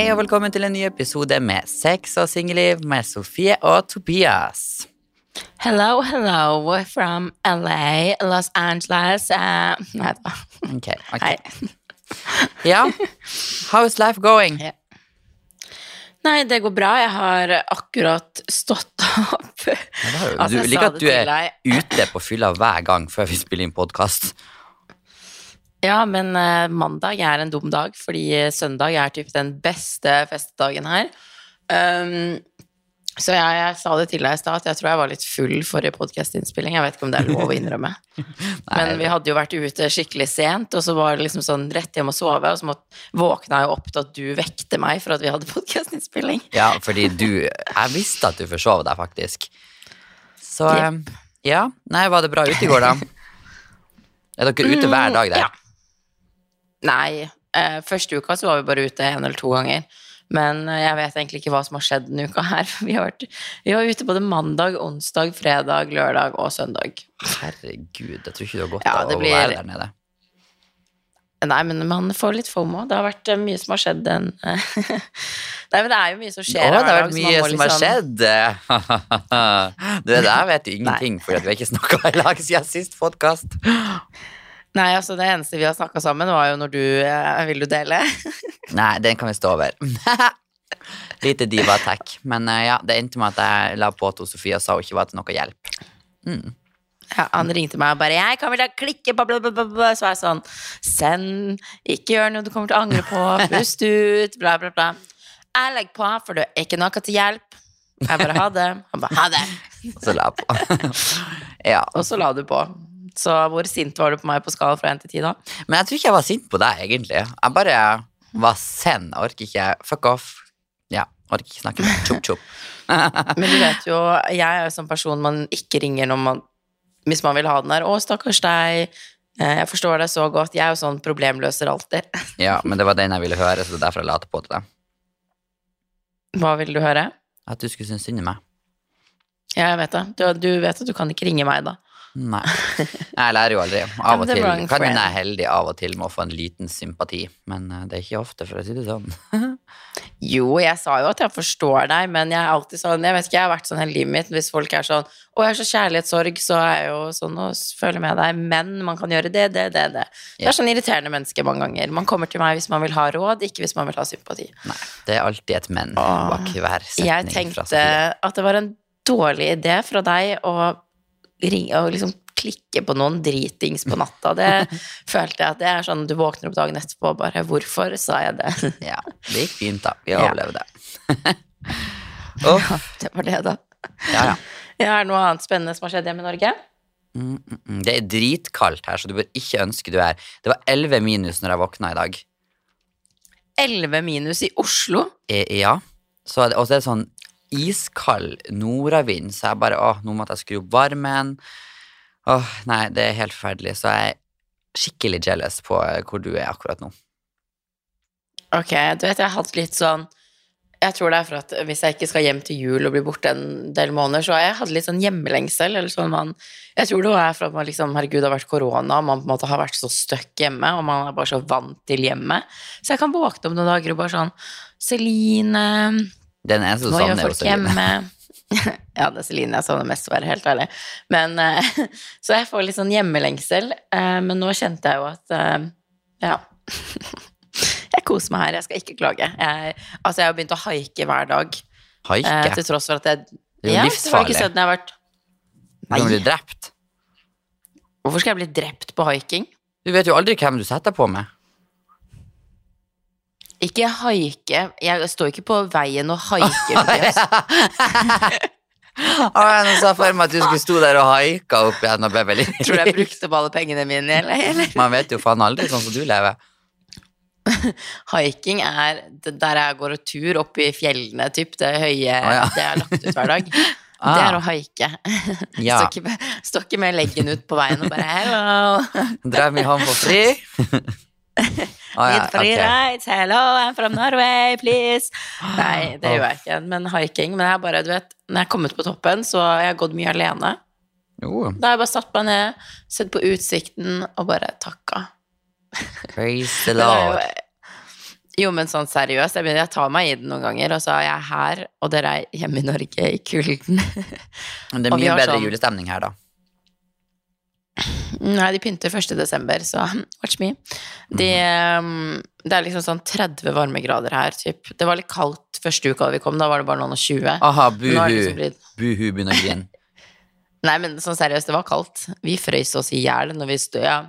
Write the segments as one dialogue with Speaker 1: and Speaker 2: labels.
Speaker 1: Hei og velkommen til en ny episode med Sex og singelliv med Sofie og Tobias.
Speaker 2: Hello, hello from LA, Los Angeles uh, Nei da.
Speaker 1: Ok, ok.
Speaker 2: Hei.
Speaker 1: Ja, how is life going?
Speaker 2: Nei, det går bra. Jeg har akkurat stått opp.
Speaker 1: Ja, har jo-
Speaker 2: Altså,
Speaker 1: liker at du er ute på fylla hver gang før vi spiller inn podkast.
Speaker 2: Ja, men eh, mandag er en dum dag, fordi søndag er typ den beste festdagen her. Um, så jeg, jeg sa det til deg i stad, at jeg tror jeg var litt full forrige podkastinnspilling. Jeg vet ikke om det er lov å innrømme. Men vi hadde jo vært ute skikkelig sent, og så var det liksom sånn rett hjem og sove, og så måtte, våkna jeg opp til at du vekte meg for at vi hadde podkastinnspilling.
Speaker 1: Ja, fordi du Jeg visste at du forsov deg, faktisk. Så
Speaker 2: Jepp.
Speaker 1: eh, ja. Nei, var det bra ute i går, da? Er dere ute hver dag der?
Speaker 2: Ja. Nei, eh, første uka så var vi bare ute en eller to ganger. Men eh, jeg vet egentlig ikke hva som har skjedd denne uka her. Vi, har vært, vi var ute både mandag, onsdag, fredag, lørdag og søndag.
Speaker 1: Herregud, jeg tror ikke det har godt
Speaker 2: Ja, det
Speaker 1: å
Speaker 2: blir-
Speaker 1: være der nede.
Speaker 2: Nei, men man får litt fomo. Det har vært eh, mye som har skjedd den Nei, men det er jo mye som
Speaker 1: Å,
Speaker 2: skjer
Speaker 1: det har vært mye som har
Speaker 2: liksom-
Speaker 1: skjedd. Du, det der vet du ingenting, for vi har ikke snakka i lag siden sist podkast.
Speaker 2: Nei, altså det eneste vi har snakka sammen, var jo når du eh, Vil du dele?
Speaker 1: Nei, den kan vi stå over. Lite diva-attack. Men eh, ja, det endte med at jeg la på til Sofie og sa hun ikke var til noe hjelp.
Speaker 2: Ja, han ringte meg og bare 'Jeg kan vel da klikke på bla, bla, bla, bla.' Så var jeg sånn 'Send. Ikke gjør noe du kommer til å angre på. Pust ut. Bla, bla, bla'. Jeg legger på, for du er ikke noe til hjelp. Jeg bare 'ha det'. Han bare 'ha det'.
Speaker 1: Og så la jeg på. ja.
Speaker 2: Og så la du på. Så hvor sint var du på meg på skala fra 1 til 10 da?
Speaker 1: Men jeg tror ikke jeg var sint på deg, egentlig. Jeg bare var send. Jeg orker ikke Fuck off. Ja, orker ikke snakke mer. chop chop.
Speaker 2: Men du vet jo, jeg er jo sånn person man ikke ringer når man Hvis man vil ha den der 'Å, stakkars deg'. Eh, Jeg forstår deg så godt. Jeg er jo sånn problemløser alltid.
Speaker 1: Ja, men det var den jeg ville høre, så det er derfor jeg la det på til deg.
Speaker 2: Hva ville du høre?
Speaker 1: At du skulle synes synd i meg.
Speaker 2: Ja, jeg vet det. Du, du vet at du kan ikke ringe meg da.
Speaker 1: Nei. Jeg lærer jo aldri. Av og til kan hende jeg er heldig av og til med å få en liten sympati, men eh, det er ikke ofte, for å si det sånn.
Speaker 2: Jo, jeg sa jo at jeg forstår deg, men jeg er alltid sånn Jeg vet ikke, jeg har vært sånn hele livet mitt. Hvis folk er sånn 'Å, jeg har så kjærlighetssorg', så er jeg jo sånn og føler med deg. Men man kan gjøre det, det, det, det. Det er sånn irriterende menneske mange ganger. Man kommer til meg hvis man vil ha råd, ikke hvis man vil ha sympati.
Speaker 1: Nei, det er alltid et men bak hver setning
Speaker 2: Jeg tenkte at det var en dårlig idé fra deg å ringe og liksom klikke på noen dritings på natta. Det følte jeg at det er sånn du våkner opp dagen etterpå og bare 'Hvorfor sa jeg det?'
Speaker 1: Ja, det gikk fint, da. Vi
Speaker 2: Ja.
Speaker 1: overlevde. ja,
Speaker 2: Det var det, da.
Speaker 1: Ja, ja.
Speaker 2: Ja, er det noe annet spennende som har skjedd hjemme i Norge?
Speaker 1: Mm, mm, mm. Det er dritkaldt her, så du bør ikke ønske du er Det var 11 minus når jeg våkna i dag.
Speaker 2: 11 minus i Oslo.
Speaker 1: E ja. Så, og så er det sånn iskald nordavind, så jeg bare Åh, nå måtte jeg skru opp varmen. Åh, nei, det er helt forferdelig. Så jeg er skikkelig jealous på eh, hvor du er akkurat nå.
Speaker 2: Ok, du vet, jeg har hatt litt sånn Jeg tror det er for at hvis jeg ikke skal hjem til jul og bli borte en del måneder, så har jeg hatt litt sånn hjemmelengsel. Eller sånn man Jeg tror det er for at man liksom Herregud, det har vært korona, og man på en måte har vært så stuck hjemme, og man er bare så vant til hjemmet. Så jeg kan våkne om noen dager og bare sånn Celine
Speaker 1: Den eneste
Speaker 2: gjør
Speaker 1: savner
Speaker 2: folk
Speaker 1: hos Celine.
Speaker 2: ja, det er Celine jeg savner mest, for å være helt ærlig. Men, eh, så jeg får litt sånn hjemmelengsel. eh, men nå kjente jeg jo at eh, Ja. jeg koser meg her. Jeg skal ikke klage. Jeg, altså, jeg har begynt å haike hver dag.
Speaker 1: Haike.
Speaker 2: til tross for at jeg
Speaker 1: Det er jo
Speaker 2: Ja,
Speaker 1: livsfarlig.
Speaker 2: ikke jeg har vært
Speaker 1: Du kan bli drept.
Speaker 2: Hvorfor skal jeg bli drept på haiking?
Speaker 1: Du vet jo aldri hvem du setter på med.
Speaker 2: Ikke haike. Jeg står ikke på veien og haiker. Tobias.
Speaker 1: Å, jeg så for meg at du skulle stå der og haika opp og ble veldig
Speaker 2: Tror du jeg brukte opp alle pengene mine, eller? eller?
Speaker 1: Man vet jo faen aldri sånn som du lever.
Speaker 2: Hiking er der jeg går og tur opp i fjellene, typ. Det høye
Speaker 1: ah, ja.
Speaker 2: Det er lagt ut hver dag.
Speaker 1: Ah.
Speaker 2: Det er å haike.
Speaker 1: Ja.
Speaker 2: Står, ikke står ikke med leggen ut på veien og bare 'hello'.
Speaker 1: Drive vi home for free. Å, ja,
Speaker 2: Need free
Speaker 1: okay.
Speaker 2: rides, hello, I'm from Norway, please. Nei, det gjør jeg ikke. Men hiking Men jeg har bare, du vet, når jeg har kommet på toppen, så har jeg gått mye alene.
Speaker 1: Jo,
Speaker 2: Da har jeg bare satt meg ned, sett på utsikten og bare takka.
Speaker 1: praise the
Speaker 2: det
Speaker 1: lord.
Speaker 2: Jo, men sånn seriøst, jeg, begynner, jeg tar meg i den noen ganger, og så er jeg her, og dere er hjemme i Norge i kulden.
Speaker 1: Men det er mye bedre
Speaker 2: sånn-
Speaker 1: julestemning her, da.
Speaker 2: Nei, de pynter 1. desember, så watch me. De, mm. det er liksom sånn 30 varmegrader her, typ. Det var litt kaldt første uka vi kom, da var det bare noen og 20.
Speaker 1: Aha, buhu.
Speaker 2: liksom
Speaker 1: Buhu begynner å grine.
Speaker 2: Nei, men sånn seriøst, det var kaldt. Vi frøys oss i hjel når vi stod, ja.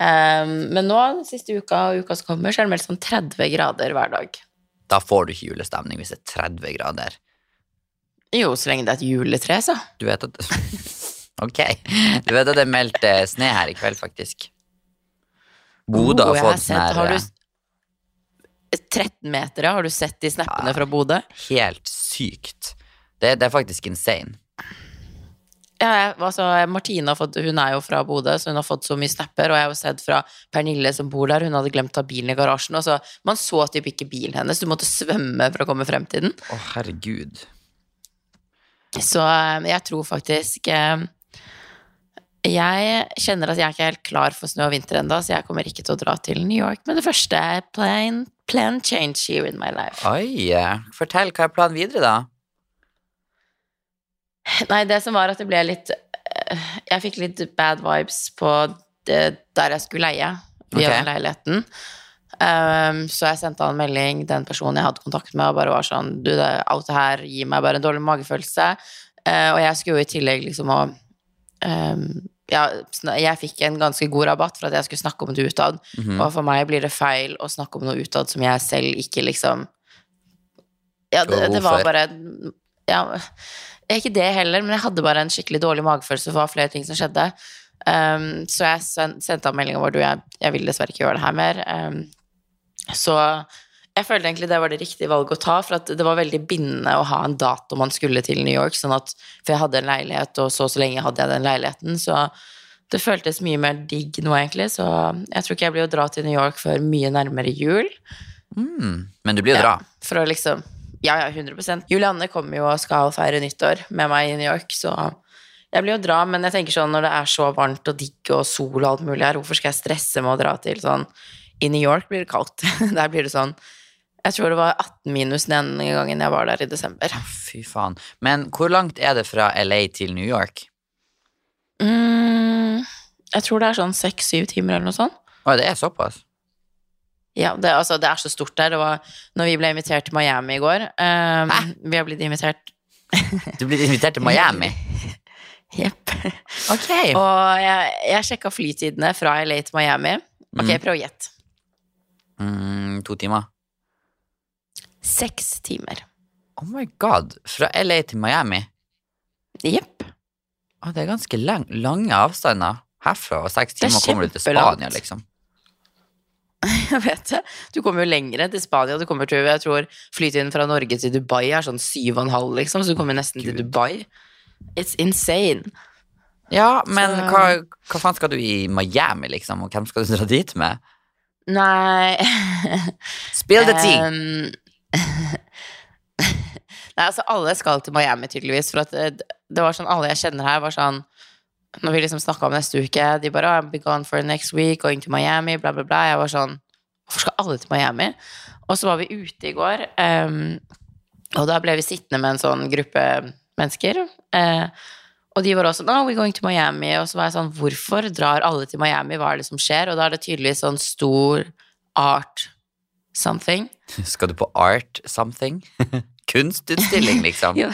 Speaker 2: Um, men nå, siste uka og uka som kommer, så er det meldt sånn 30 grader hver dag.
Speaker 1: Da får du ikke julestemning hvis det er 30 grader.
Speaker 2: Jo, så lenge det er et juletre, så.
Speaker 1: Du vet at Ok. Du vet at det er meldt snø sne her i kveld, faktisk. Bodø har fått sånn her
Speaker 2: Har
Speaker 1: eh,
Speaker 2: du 13 meter, ja? Har du sett de snappene
Speaker 1: Ja.
Speaker 2: fra Bodø?
Speaker 1: helt sykt. Det, det er faktisk insane.
Speaker 2: Ja, altså, Martine har fått, hun er jo fra Bodø, så hun har fått så mye snapper. Og jeg har jo sett fra Pernille som bor der, hun hadde glemt å ta bilen i garasjen. Og så, man så typ ikke bilen hennes, du måtte svømme for å komme frem til den.
Speaker 1: Å, herregud.
Speaker 2: Så eh, jeg tror faktisk eh, Jeg kjenner at jeg er ikke helt klar for snø og vinter ennå, så jeg kommer ikke til å dra til New York med det første. Plan, plan change here in my life.
Speaker 1: Oi. Fortell, hva er planen videre, da?
Speaker 2: Nei, det som var at det ble litt eh, Jeg fikk litt bad vibes på der jeg skulle leie via okay. leiligheten. Um, så jeg sendte han en melding, den personen jeg hadde kontakt med, og bare var sånn Du, alt det her gir meg bare en dårlig magefølelse. Uh, og jeg skulle jo i tillegg liksom å um, ja, jeg fikk en ganske god rabatt for at jeg skulle snakke om det utad.
Speaker 1: Mhm.
Speaker 2: Og for meg blir det feil å snakke om noe utad som jeg selv ikke liksom Ja, det, det var bare Ja, ikke det heller, men jeg hadde bare en skikkelig dårlig magefølelse for flere ting som skjedde. Um, så jeg sendte av meldinga vår du, jeg, jeg vil dessverre ikke gjøre det her mer. Um, så jeg følte egentlig det var det riktige valget å ta, for at det var veldig bindende å ha en dato man skulle til New York, sånn at, for jeg hadde en leilighet, og så og så lenge hadde jeg den leiligheten, så det føltes mye mer digg nå, egentlig, så jeg tror ikke jeg blir å dra til New York før mye nærmere jul.
Speaker 1: Mm. Men du blir
Speaker 2: Ja,
Speaker 1: dra.
Speaker 2: For å liksom Ja, ja, 100% Julianne kommer jo og skal feire nyttår med meg i New York, så jeg blir jo dra, men jeg tenker sånn når det er så varmt og digg og sol og alt mulig her, hvorfor skal jeg stresse med å dra til sånn I New York blir det kaldt. Der blir det sånn Jeg tror det var 18 minus den gangen jeg var der i desember.
Speaker 1: Fy faen. Men hvor langt er det fra LA til New York?
Speaker 2: Mm, jeg tror det er sånn seks-syv timer eller noe sånt.
Speaker 1: Å, det er såpass?
Speaker 2: Ja, det, altså, det er så stort der. Det var når vi ble invitert til Miami i går. Um,
Speaker 1: Hæ?
Speaker 2: vi har blitt invitert
Speaker 1: Du ble invitert til Miami?
Speaker 2: Jepp.
Speaker 1: Ok.
Speaker 2: Og jeg, jeg sjekka flytidene fra LA til Miami. Ok,
Speaker 1: mm.
Speaker 2: prøv å gjette.
Speaker 1: Mm, to timer.
Speaker 2: Seks timer.
Speaker 1: Oh my god. Fra LA til Miami?
Speaker 2: Jepp.
Speaker 1: Ah, det er ganske lang, lange avstander. Herfra og seks
Speaker 2: er
Speaker 1: timer kommer du til. Spania, liksom.
Speaker 2: Jeg vet det. Du kommer jo lenger til Spania. Du kommer til, jeg tror flytiden fra Norge til Dubai er sånn syv og en halv, liksom. Så du kommer nesten til Dubai. It's insane.
Speaker 1: Ja, men
Speaker 2: Så-
Speaker 1: hva, hva faen skal du i Miami, liksom? Og hvem skal du dra dit med?
Speaker 2: Nei
Speaker 1: Spill the tea!
Speaker 2: Ehm, Nei, altså alle skal til Miami tydeligvis, for at det, det var sånn alle jeg kjenner her, var sånn Når vi liksom snakka om neste uke, de bare oh, 'I'll be gone for next week, going to Miami', bla, bla, bla. Jeg var sånn Hvorfor skal alle til Miami? Og så var vi ute i går, um, og da ble vi sittende med en sånn gruppe mennesker. Uh, og de var også 'Oh, we're going to Miami', og så var jeg sånn 'Hvorfor drar alle til Miami? Hva er det som skjer?' Og da er det tydeligvis sånn stor art something.
Speaker 1: Skal du på art something? Kunstutstilling, liksom?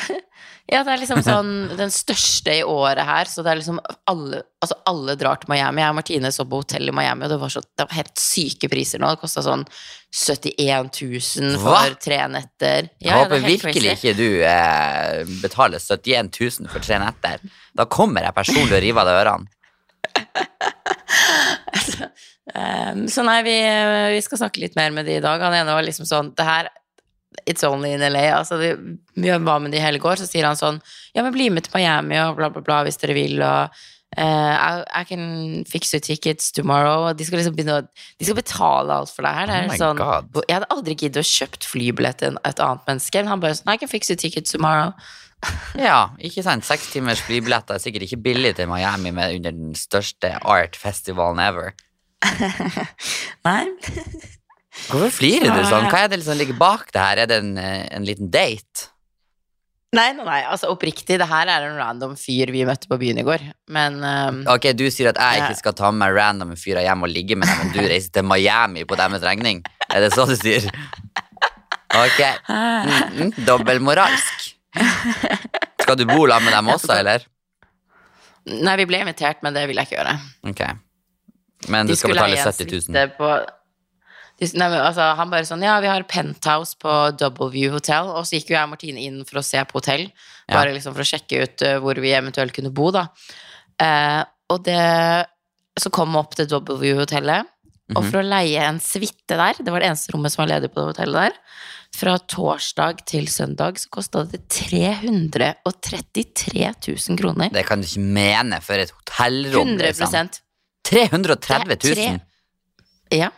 Speaker 2: Ja, det er liksom sånn den største i året her, så det er liksom alle Altså, alle drar til Miami. Jeg og Martine så på hotell i Miami, og det var, så, det var helt syke priser nå. Det kosta sånn 71 000 for
Speaker 1: Hva?
Speaker 2: tre netter. Ja, jeg
Speaker 1: håper
Speaker 2: er
Speaker 1: virkelig
Speaker 2: crazy.
Speaker 1: ikke du eh, betaler 71 000 for tre netter. Da kommer jeg personlig og river av deg ørene.
Speaker 2: Um, så nei, vi, vi skal snakke litt mer med de i dag. Han ene var liksom sånn Det her It's only in LA. Altså, vi, vi var med de hele går, så sier han sånn Ja, men bli med til Miami og bla, bla, bla hvis dere vil, og uh, I, I can fix you tickets tomorrow. Og de skal liksom begynne å De skal betale alt for deg her. Det er
Speaker 1: Oh
Speaker 2: sånn,
Speaker 1: God.
Speaker 2: Jeg hadde aldri giddet å kjøpt flybillett til et annet menneske. Men han bare sånn I can fix you tickets tomorrow.
Speaker 1: Ja, ikke sant? Seks timers flybilletter er sikkert ikke billig til Miami med under den største art-festivalen ever.
Speaker 2: Nei.
Speaker 1: Hvorfor flirer du sånn? Hva er det som ligger bak det her? Er det en, eh, en liten date?
Speaker 2: Nei, nei, nei, altså oppriktig, det her er en random fyr vi møtte på byen i går. Men um,
Speaker 1: Ok, du sier at jeg ikke skal ta med meg random fyrer hjem og ligge med dem, men du reiser til Miami på deres regning? Er det så du sier? Ok. Mm -mm. Dobbeltmoralsk. Skal du bo sammen med dem også, eller?
Speaker 2: Nei, vi ble invitert, men det vil jeg ikke gjøre.
Speaker 1: Ok. Men du skal betale 70 000?
Speaker 2: På, de, nei, altså, han bare sånn Ja, vi har penthouse på W Hotel. Og så gikk jo jeg og Martine inn for å se på hotell.
Speaker 1: Ja.
Speaker 2: Bare liksom for å sjekke ut uh, hvor vi eventuelt kunne bo, da. Uh, og det Så kom vi opp til W-hotellet. Og
Speaker 1: Mhm.
Speaker 2: for å leie en suite der, det var det eneste rommet som var ledig på det hotellet der, fra torsdag til søndag så kosta det 333 000 kroner.
Speaker 1: Det kan du ikke mene for et hotellrom.
Speaker 2: 100
Speaker 1: Liksom. 330
Speaker 2: Det er
Speaker 1: 000?
Speaker 2: tre- Ja.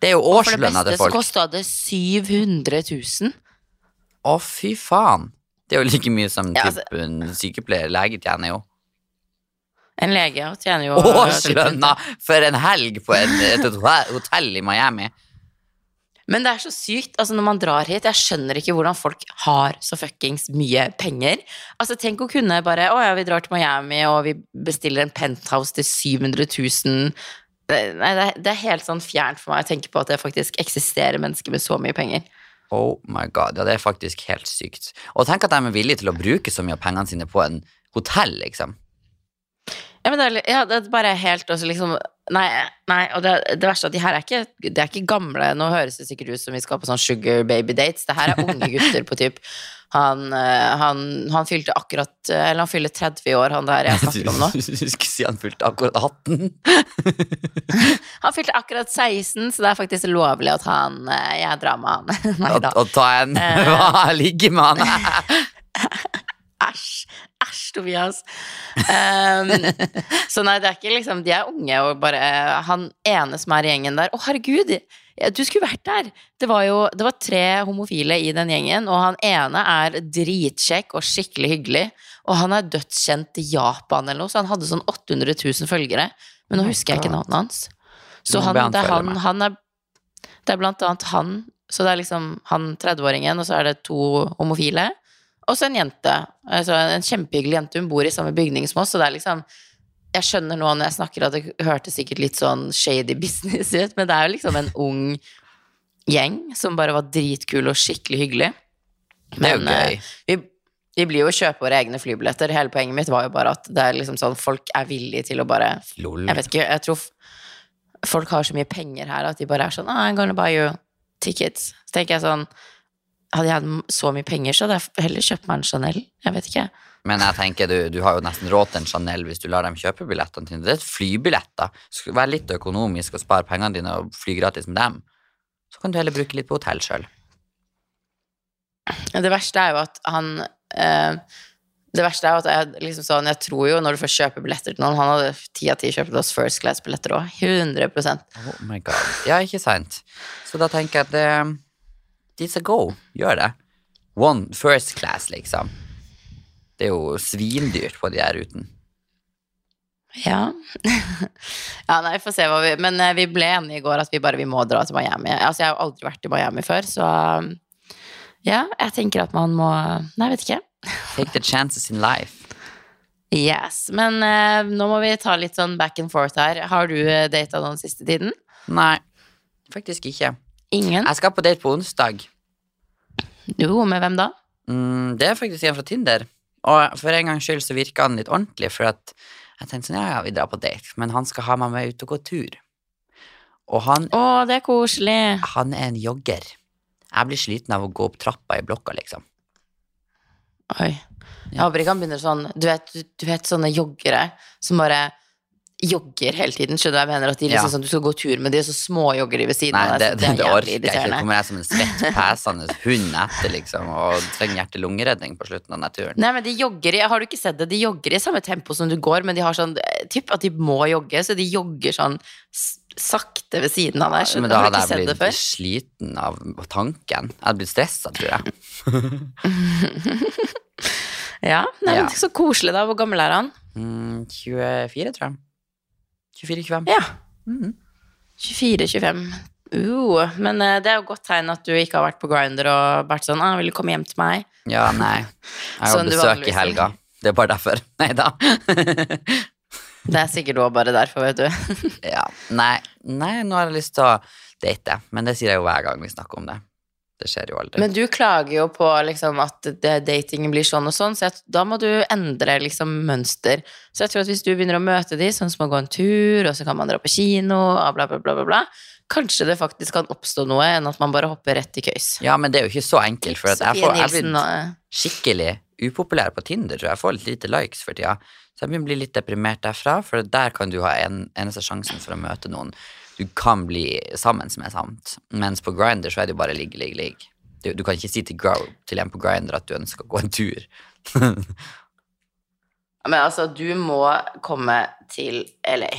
Speaker 1: Det er jo
Speaker 2: Og for det beste
Speaker 1: til
Speaker 2: så kosta det 700 000.
Speaker 1: Å, fy faen. Det er jo like mye som
Speaker 2: Ja, altså-
Speaker 1: en sykepleier. Lege tjener jo.
Speaker 2: En lege tjener jo
Speaker 1: Årslønna for en helg på et, et hotell i Miami.
Speaker 2: Men det er så sykt. altså Når man drar hit, jeg skjønner ikke hvordan folk har så fuckings mye penger. Altså Tenk å kunne bare Å ja, vi drar til Miami, og vi bestiller en penthouse til 700 000. Det- Nei, det det er helt sånn fjernt for meg å tenke på at det faktisk eksisterer mennesker med så mye penger.
Speaker 1: Oh my god, ja det er faktisk helt sykt. Og tenk at de er villige til å bruke så mye av pengene sine på en hotell, liksom.
Speaker 2: Ja, men det er, ja, det er bare helt også liksom Nei, nei og det, det verste er at de her er ikke, de er ikke gamle. Nå høres det sikkert ut som vi skal på sånn sugar baby dates. Det her er unge gutter på typ Han, eh, han, han fylte akkurat Eller han fyller 30 år, han der jeg snakker om nå.
Speaker 1: Du skulle si han fylte akkurat 18.
Speaker 2: Han fylte akkurat 16, så det er faktisk lovlig at han en Jeg drar med han. Nei da.
Speaker 1: Å ta en
Speaker 2: Eh.
Speaker 1: Hva, ligger med han.
Speaker 2: Æsj. Æsj, Tobias. Um, så nei, det er ikke liksom De er unge, og bare Han ene som er i gjengen der Å, herregud! Du skulle vært der! Det var jo det var tre homofile i den gjengen, og han ene er dritkjekk og skikkelig hyggelig. Og han er dødskjent i Japan eller noe, så han hadde sånn 800 000 følgere. Men nå
Speaker 1: Oh
Speaker 2: husker jeg ikke navnet hans. Så han, det, er han, han er Det er blant annet han Så det er liksom han 30-åringen, og så er det to homofile. Og så en jente. Altså en kjempehyggelig jente. Hun bor i samme bygning som oss, så det er liksom Jeg skjønner nå når jeg snakker at det hørtes sikkert litt sånn shady business ut, men det er jo liksom en ung gjeng som bare var dritkul og skikkelig hyggelig.
Speaker 1: Det er jo
Speaker 2: Men, eh,
Speaker 1: gøy.
Speaker 2: Vi, vi blir jo å kjøpe våre egne flybilletter. Hele poenget mitt var jo bare at det er liksom sånn folk er villige til å bare
Speaker 1: Lol.
Speaker 2: Jeg vet ikke, jeg tror folk har så mye penger her at de bare er sånn ah, I'm gonna buy you tickets. Så tenker jeg sånn Hadde jeg hatt så mye penger, så hadde jeg heller kjøpt meg en Chanel. Jeg vet ikke.
Speaker 1: Men jeg tenker du, du har jo nesten råd til en Chanel hvis du lar dem kjøpe billettene dine. Det er flybilletter. da. Vær litt økonomisk og spar pengene dine og fly gratis med dem. Så kan du heller bruke litt på hotell sjøl.
Speaker 2: Det verste er jo at han eh, Det verste er jo at jeg liksom sånn Jeg tror jo når du først kjøper billetter til noen Han hadde ti av ti kjøpt oss First Class-billetter òg. 100%
Speaker 1: Oh my god. Ja, ikke sant. Så da tenker jeg at det, It's a go. Gjør det. One first class, liksom. Det er jo svindyrt på de her ruten.
Speaker 2: Ja. ja, nei, får se hva vi Men eh, vi ble enige i går at vi bare vi må dra til Miami. Altså, jeg har jo aldri vært i Miami før, så um, ja, jeg tenker at man må Nei, vet ikke.
Speaker 1: Take the chances in life.
Speaker 2: Yes. Men eh, nå må vi ta litt sånn back and forth her. Har du uh, data den siste tiden?
Speaker 1: Nei, faktisk ikke.
Speaker 2: Ingen?
Speaker 1: Jeg skal på date på onsdag.
Speaker 2: Jo, med hvem da?
Speaker 1: Mm, det er faktisk en fra Tinder. Og for en gangs skyld så virka han litt ordentlig, for at jeg tenkte sånn, ja, ja, vi drar på date, men han skal ha meg med ut og gå tur. Og han,
Speaker 2: Å, det er koselig.
Speaker 1: han er en jogger. Jeg blir sliten av å gå opp trappa i blokka, liksom.
Speaker 2: Oi. Jeg håper ikke han begynner sånn Du vet, du, du vet sånne joggere som bare jogger hele tiden. Skjønner du hva jeg mener? At de liksom
Speaker 1: Ja.
Speaker 2: sånn, Du skal gå tur med de, og så småjogger de ved siden
Speaker 1: Nei,
Speaker 2: av deg.
Speaker 1: det,
Speaker 2: det,
Speaker 1: det
Speaker 2: er
Speaker 1: orker jeg ikke. Det kommer jeg som en svett, pesende hund etter, liksom, og trenger hjerte-lungeredning på slutten av naturen.
Speaker 2: Nei, men de jogger i, Har du ikke sett det? De jogger i samme tempo som du går, men de har sånn Tipp typ at de må jogge, så de jogger sånn sakte ved siden av deg.
Speaker 1: Men
Speaker 2: Skjønner
Speaker 1: da?
Speaker 2: Har du
Speaker 1: hadde jeg
Speaker 2: sett
Speaker 1: blitt
Speaker 2: før?
Speaker 1: sliten av tanken. Jeg hadde blitt stressa, tror jeg.
Speaker 2: Ja, nei,
Speaker 1: Ja.
Speaker 2: men Så koselig, da. Hvor gammel er han?
Speaker 1: Mm, 24, tror jeg. 24-25.
Speaker 2: Ja.
Speaker 1: Mhm.
Speaker 2: 24-25. Uh, men eh, det er jo godt tegn at du ikke har vært på Grinder og vært sånn ah, 'Vil du komme hjem til meg?'
Speaker 1: Ja, nei. Jeg har
Speaker 2: Sånn
Speaker 1: besøk i helga. Det er bare derfor. Nei da.
Speaker 2: Det er sikkert også bare derfor, vet du.
Speaker 1: ja. Nei, nei, nå har jeg lyst til å date, men det sier jeg jo hver gang vi snakker om det. Det skjer jo aldri.
Speaker 2: Men du klager jo på liksom, at datingen blir sånn og sånn, så jeg, da må du endre liksom, mønster. Så jeg tror at hvis du begynner å møte de, sånn som å gå en tur, og så kan man dra på kino, bla, bla, bla, bla, kanskje det faktisk kan oppstå noe enn at man bare hopper rett i køys.
Speaker 1: Ja, men det er jo ikke så enkelt, for jeg, får, jeg blir skikkelig upopulær på Tinder, tror jeg. Jeg får litt lite likes for tida. Så jeg begynner å bli litt deprimert derfra, for der kan du ha en, eneste sjansen for å møte noen du kan bli sammen med sant. Mens på Grinder så er det jo bare ligg, ligg, ligg. Du, du kan ikke si til, Grow, til en på Grinder at du ønsker å gå en tur.
Speaker 2: Men altså, du må komme til LA.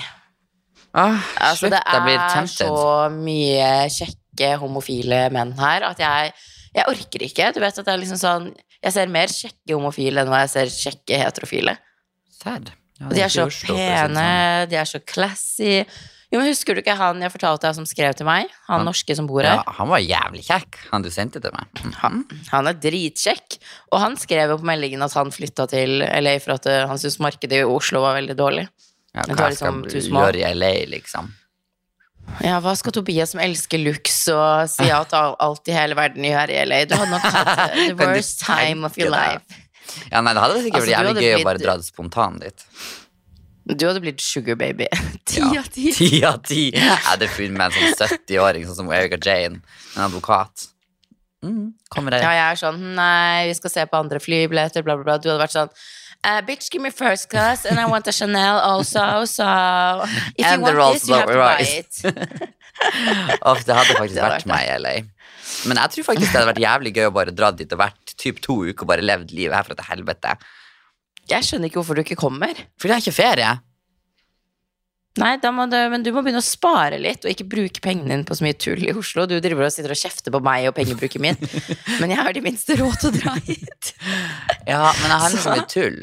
Speaker 1: ah,
Speaker 2: Altså,
Speaker 1: slutt,
Speaker 2: det er så mye kjekke homofile menn her at jeg, jeg orker ikke. Du vet at det er liksom sånn Jeg ser mer kjekke homofile enn hva jeg ser kjekke heterofile.
Speaker 1: Sad. Ja,
Speaker 2: de er så pene,
Speaker 1: sånn.
Speaker 2: de er så classy. Jo, men Husker du ikke han jeg fortalte deg som skrev til meg? Han
Speaker 1: Han-
Speaker 2: norske som bor her?
Speaker 1: Ja, han var jævlig kjekk, han du sendte til meg. Mhm.
Speaker 2: Han er dritkjekk. Og han skrev jo på meldingen at han flytta til LA for at eh, han syntes markedet i Oslo var veldig dårlig.
Speaker 1: Ja, hva
Speaker 2: var
Speaker 1: jeg skal
Speaker 2: du
Speaker 1: gjøre i LA, liksom.
Speaker 2: Ja, hva skal Tobias som elsker lux og si at alt i hele verden gjør i LA? Du hadde nok hatt eh, the worst time of your life.
Speaker 1: Ja, nei, det hadde sikkert
Speaker 2: Altså,
Speaker 1: vært
Speaker 2: altså,
Speaker 1: jævlig gøy å bare dra det spontant dit.
Speaker 2: Du hadde blitt sugar baby. Ti
Speaker 1: Ja.
Speaker 2: av ti.
Speaker 1: Ti av ti. Jeg hadde funnet meg en sånn 70-åring, sånn som Erika Jane, en advokat. Mm, kommer
Speaker 2: Ja,
Speaker 1: jeg.
Speaker 2: er sånn Nei, vi skal se på andre flybilletter, bla, bla, bla. Du hadde vært sånn Uh, Bitch, give me first class, and I want a Chanel also, so if you want this, you have to buy it.
Speaker 1: oh, det hadde faktisk
Speaker 2: Det
Speaker 1: vært
Speaker 2: vært
Speaker 1: meg i LA. Men jeg tror faktisk det hadde vært jævlig gøy å bare dra dit og vært typ to uker og bare levd livet herfra til helvete.
Speaker 2: Jeg skjønner ikke hvorfor du ikke kommer.
Speaker 1: For det er ikke ferie.
Speaker 2: Nei, du, men du må begynne å spare litt, og ikke bruke pengene dine på så mye tull i Oslo. Du driver og sitter og kjefter på meg og pengebruken min, men jeg har de minste råd til å dra hit.
Speaker 1: Ja, men jeg har
Speaker 2: Så-
Speaker 1: mye tull.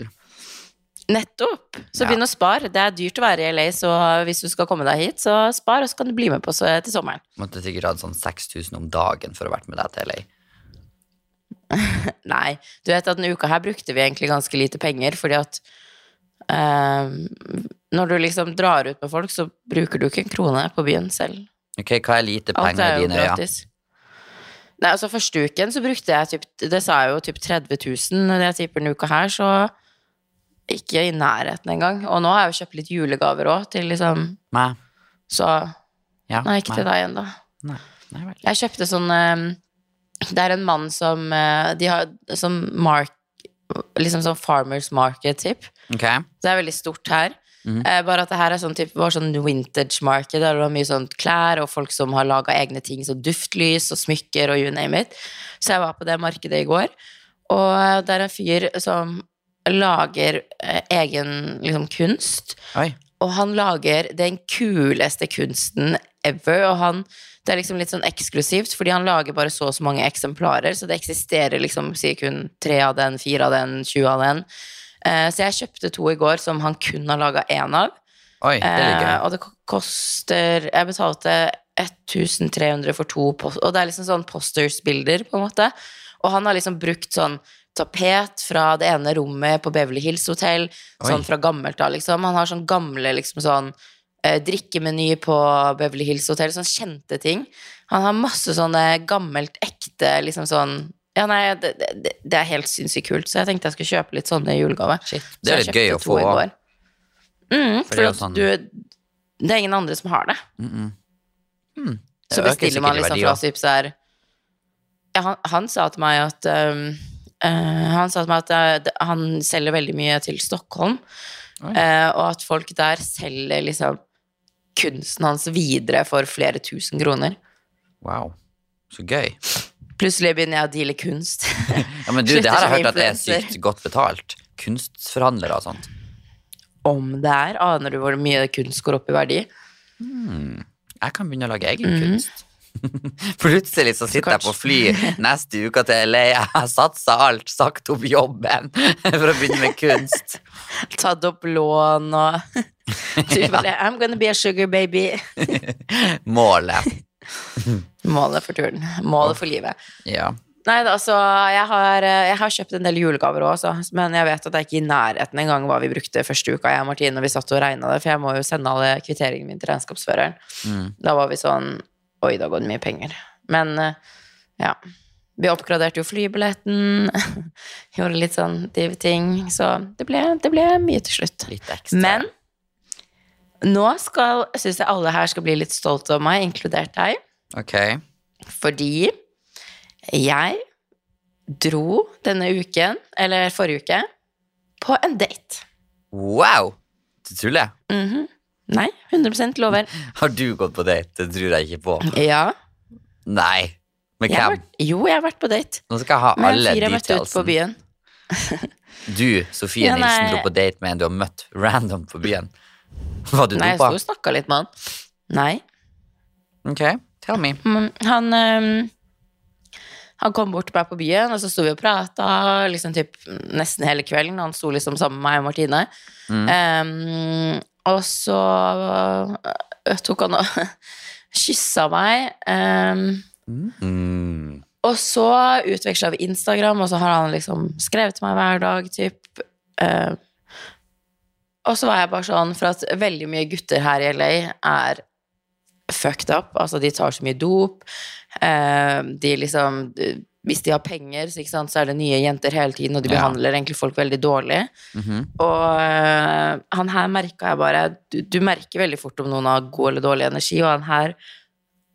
Speaker 2: Nettopp. Så
Speaker 1: Ja.
Speaker 2: begynn å spare. Det er dyrt å være i LA, så hvis du skal komme deg hit, så spar, og så kan du bli med på så, til sommeren.
Speaker 1: Måtte sikkert hatt sånn 6000 om dagen for å ha vært med deg til LA.
Speaker 2: Nei, du vet at denne uka her brukte vi egentlig ganske lite penger, fordi at eh, når du liksom drar ut med folk, så bruker du ikke en krone på byen selv.
Speaker 1: Ok, hva er lite
Speaker 2: Alt
Speaker 1: penger
Speaker 2: er
Speaker 1: i
Speaker 2: jo
Speaker 1: dine øyne?
Speaker 2: gratis. Nei, altså Første uken så brukte jeg typ Det sa jeg jo typ 30 000. Når jeg tipper denne uka her, så ikke i nærheten engang. Og nå har jeg jo kjøpt litt julegaver òg, til liksom
Speaker 1: Nei.
Speaker 2: Så
Speaker 1: Ja,
Speaker 2: Nei, ikke til deg ennå.
Speaker 1: Nei. Nei.
Speaker 2: Jeg kjøpte sånn eh, Det er en mann som eh, De har sånn mark... Liksom sånn Farmers Market-typ.
Speaker 1: Okay.
Speaker 2: Det er veldig stort her. Mm. Bare at det her er sånn typ, var sånn vintage market, der det var mye sånn klær og folk som har laga egne ting, som duftlys og smykker og you name it. Så jeg var på det markedet i går, og eh, det er en fyr som lager egen liksom, kunst.
Speaker 1: Oi.
Speaker 2: Og han lager den kuleste kunsten ever, og han det er liksom litt sånn eksklusivt, fordi han lager bare så og så mange eksemplarer, så det eksisterer liksom sier kun tre av den, fire av den, 20 av den. Eh, så jeg kjøpte to i går som han kun har laga én av.
Speaker 1: Oi, det
Speaker 2: Eh, og det koster Jeg betalte 1300 for to poster, Og det er liksom sånn posters-bilder, på en måte. Og han har liksom brukt sånn tapet fra det ene rommet på Beverly Hills Hotel, sånn
Speaker 1: Oi.
Speaker 2: fra gammelt av, liksom. Han har sånn gamle liksom sånn drikkemeny på Beverly Hills Hotel, Sånne kjente ting. Han har masse sånne gammelt, ekte, liksom sånn Ja, nei, det, det, det er helt sinnssykt kult, så jeg tenkte jeg skulle kjøpe litt sånne i julegave.
Speaker 1: Shit. Det er litt gøy å få.
Speaker 2: òg. Mm,
Speaker 1: For det sånn-
Speaker 2: du, det er ingen andre som har det.
Speaker 1: Mm -mm. Mm.
Speaker 2: Så bestiller man liksom fra typ her ja, han, han sa til meg at um, uh, Han sa til meg at uh, han selger veldig mye til Stockholm, eh, og at folk der selger liksom kunsten hans videre for flere tusen kroner.
Speaker 1: Wow. Så gøy.
Speaker 2: Plutselig begynner jeg å deale kunst.
Speaker 1: Ja, men du,
Speaker 2: Det
Speaker 1: det har jeg hørt at det er sykt godt betalt. Kunstforhandlere og sånt.
Speaker 2: Om det er, aner du hvor mye kunst går opp i verdi?
Speaker 1: Hmm. Jeg kan begynne å lage egen
Speaker 2: Mhm.
Speaker 1: kunst. Plutselig så sitter jeg på fly neste uke til LA. Jeg har satsa alt, sagt opp jobben for å begynne med kunst.
Speaker 2: Tatt opp lån og Du bare I'm gonna be a sugar baby.
Speaker 1: Målet.
Speaker 2: Målet for turen. Målet for livet.
Speaker 1: Ja.
Speaker 2: Nei, altså, jeg har, eh, jeg har kjøpt en del julegaver òg, men jeg vet at det er ikke i nærheten engang hva vi brukte første uka, jeg og Martine, når vi satt og regna det, for jeg må jo sende alle kvitteringene mine til regnskapsføreren.
Speaker 1: Mm.
Speaker 2: Da var vi sånn Oi, da går det mye penger. Men eh, ja. Vi oppgraderte jo flybilletten. Gjorde litt sånn dive ting. Så det ble, det ble mye til slutt.
Speaker 1: Litt ekstra.
Speaker 2: Men nå skal syns jeg alle her skal bli litt stolte av meg, inkludert deg.
Speaker 1: Ok.
Speaker 2: Fordi jeg dro denne uken, eller forrige uke, på en date.
Speaker 1: Wow! Du tuller?
Speaker 2: Mhm. Nei, 100% lover.
Speaker 1: Har du gått på date? Det tror jeg ikke på.
Speaker 2: Ja.
Speaker 1: Nei. Med hvem?
Speaker 2: jo, jeg har vært på date
Speaker 1: Nå skal jeg ha
Speaker 2: med
Speaker 1: alle
Speaker 2: jeg byen.
Speaker 1: Du, Sofie
Speaker 2: Ja, nei.
Speaker 1: Nilsen, dro på date med en du har møtt random på byen. Var du
Speaker 2: Nei,
Speaker 1: dro
Speaker 2: jeg
Speaker 1: på?
Speaker 2: sto og snakka litt med han. Nei.
Speaker 1: Ok, tell me.
Speaker 2: Han um, Han kom bort til meg på byen, og så sto vi og prata liksom nesten hele kvelden. Han sto liksom sammen med meg og Martine.
Speaker 1: Mm.
Speaker 2: Ehm, og så øh, tok han og kyssa meg. Um,
Speaker 1: Mm.
Speaker 2: og så utveksla vi Instagram, og så har han liksom skrevet til meg hver dag, typ. Eh, og så var jeg bare sånn, for at veldig mye gutter her i LA er fucked up. Altså, de tar så mye dop. Uh, de liksom Hvis de har penger, så, sant, så er det nye jenter hele tiden, og de
Speaker 1: Ja.
Speaker 2: behandler egentlig folk veldig dårlig.
Speaker 1: Mhm.
Speaker 2: Og uh, han her merka jeg bare du, du merker veldig fort om noen har god eller dårlig energi, og han her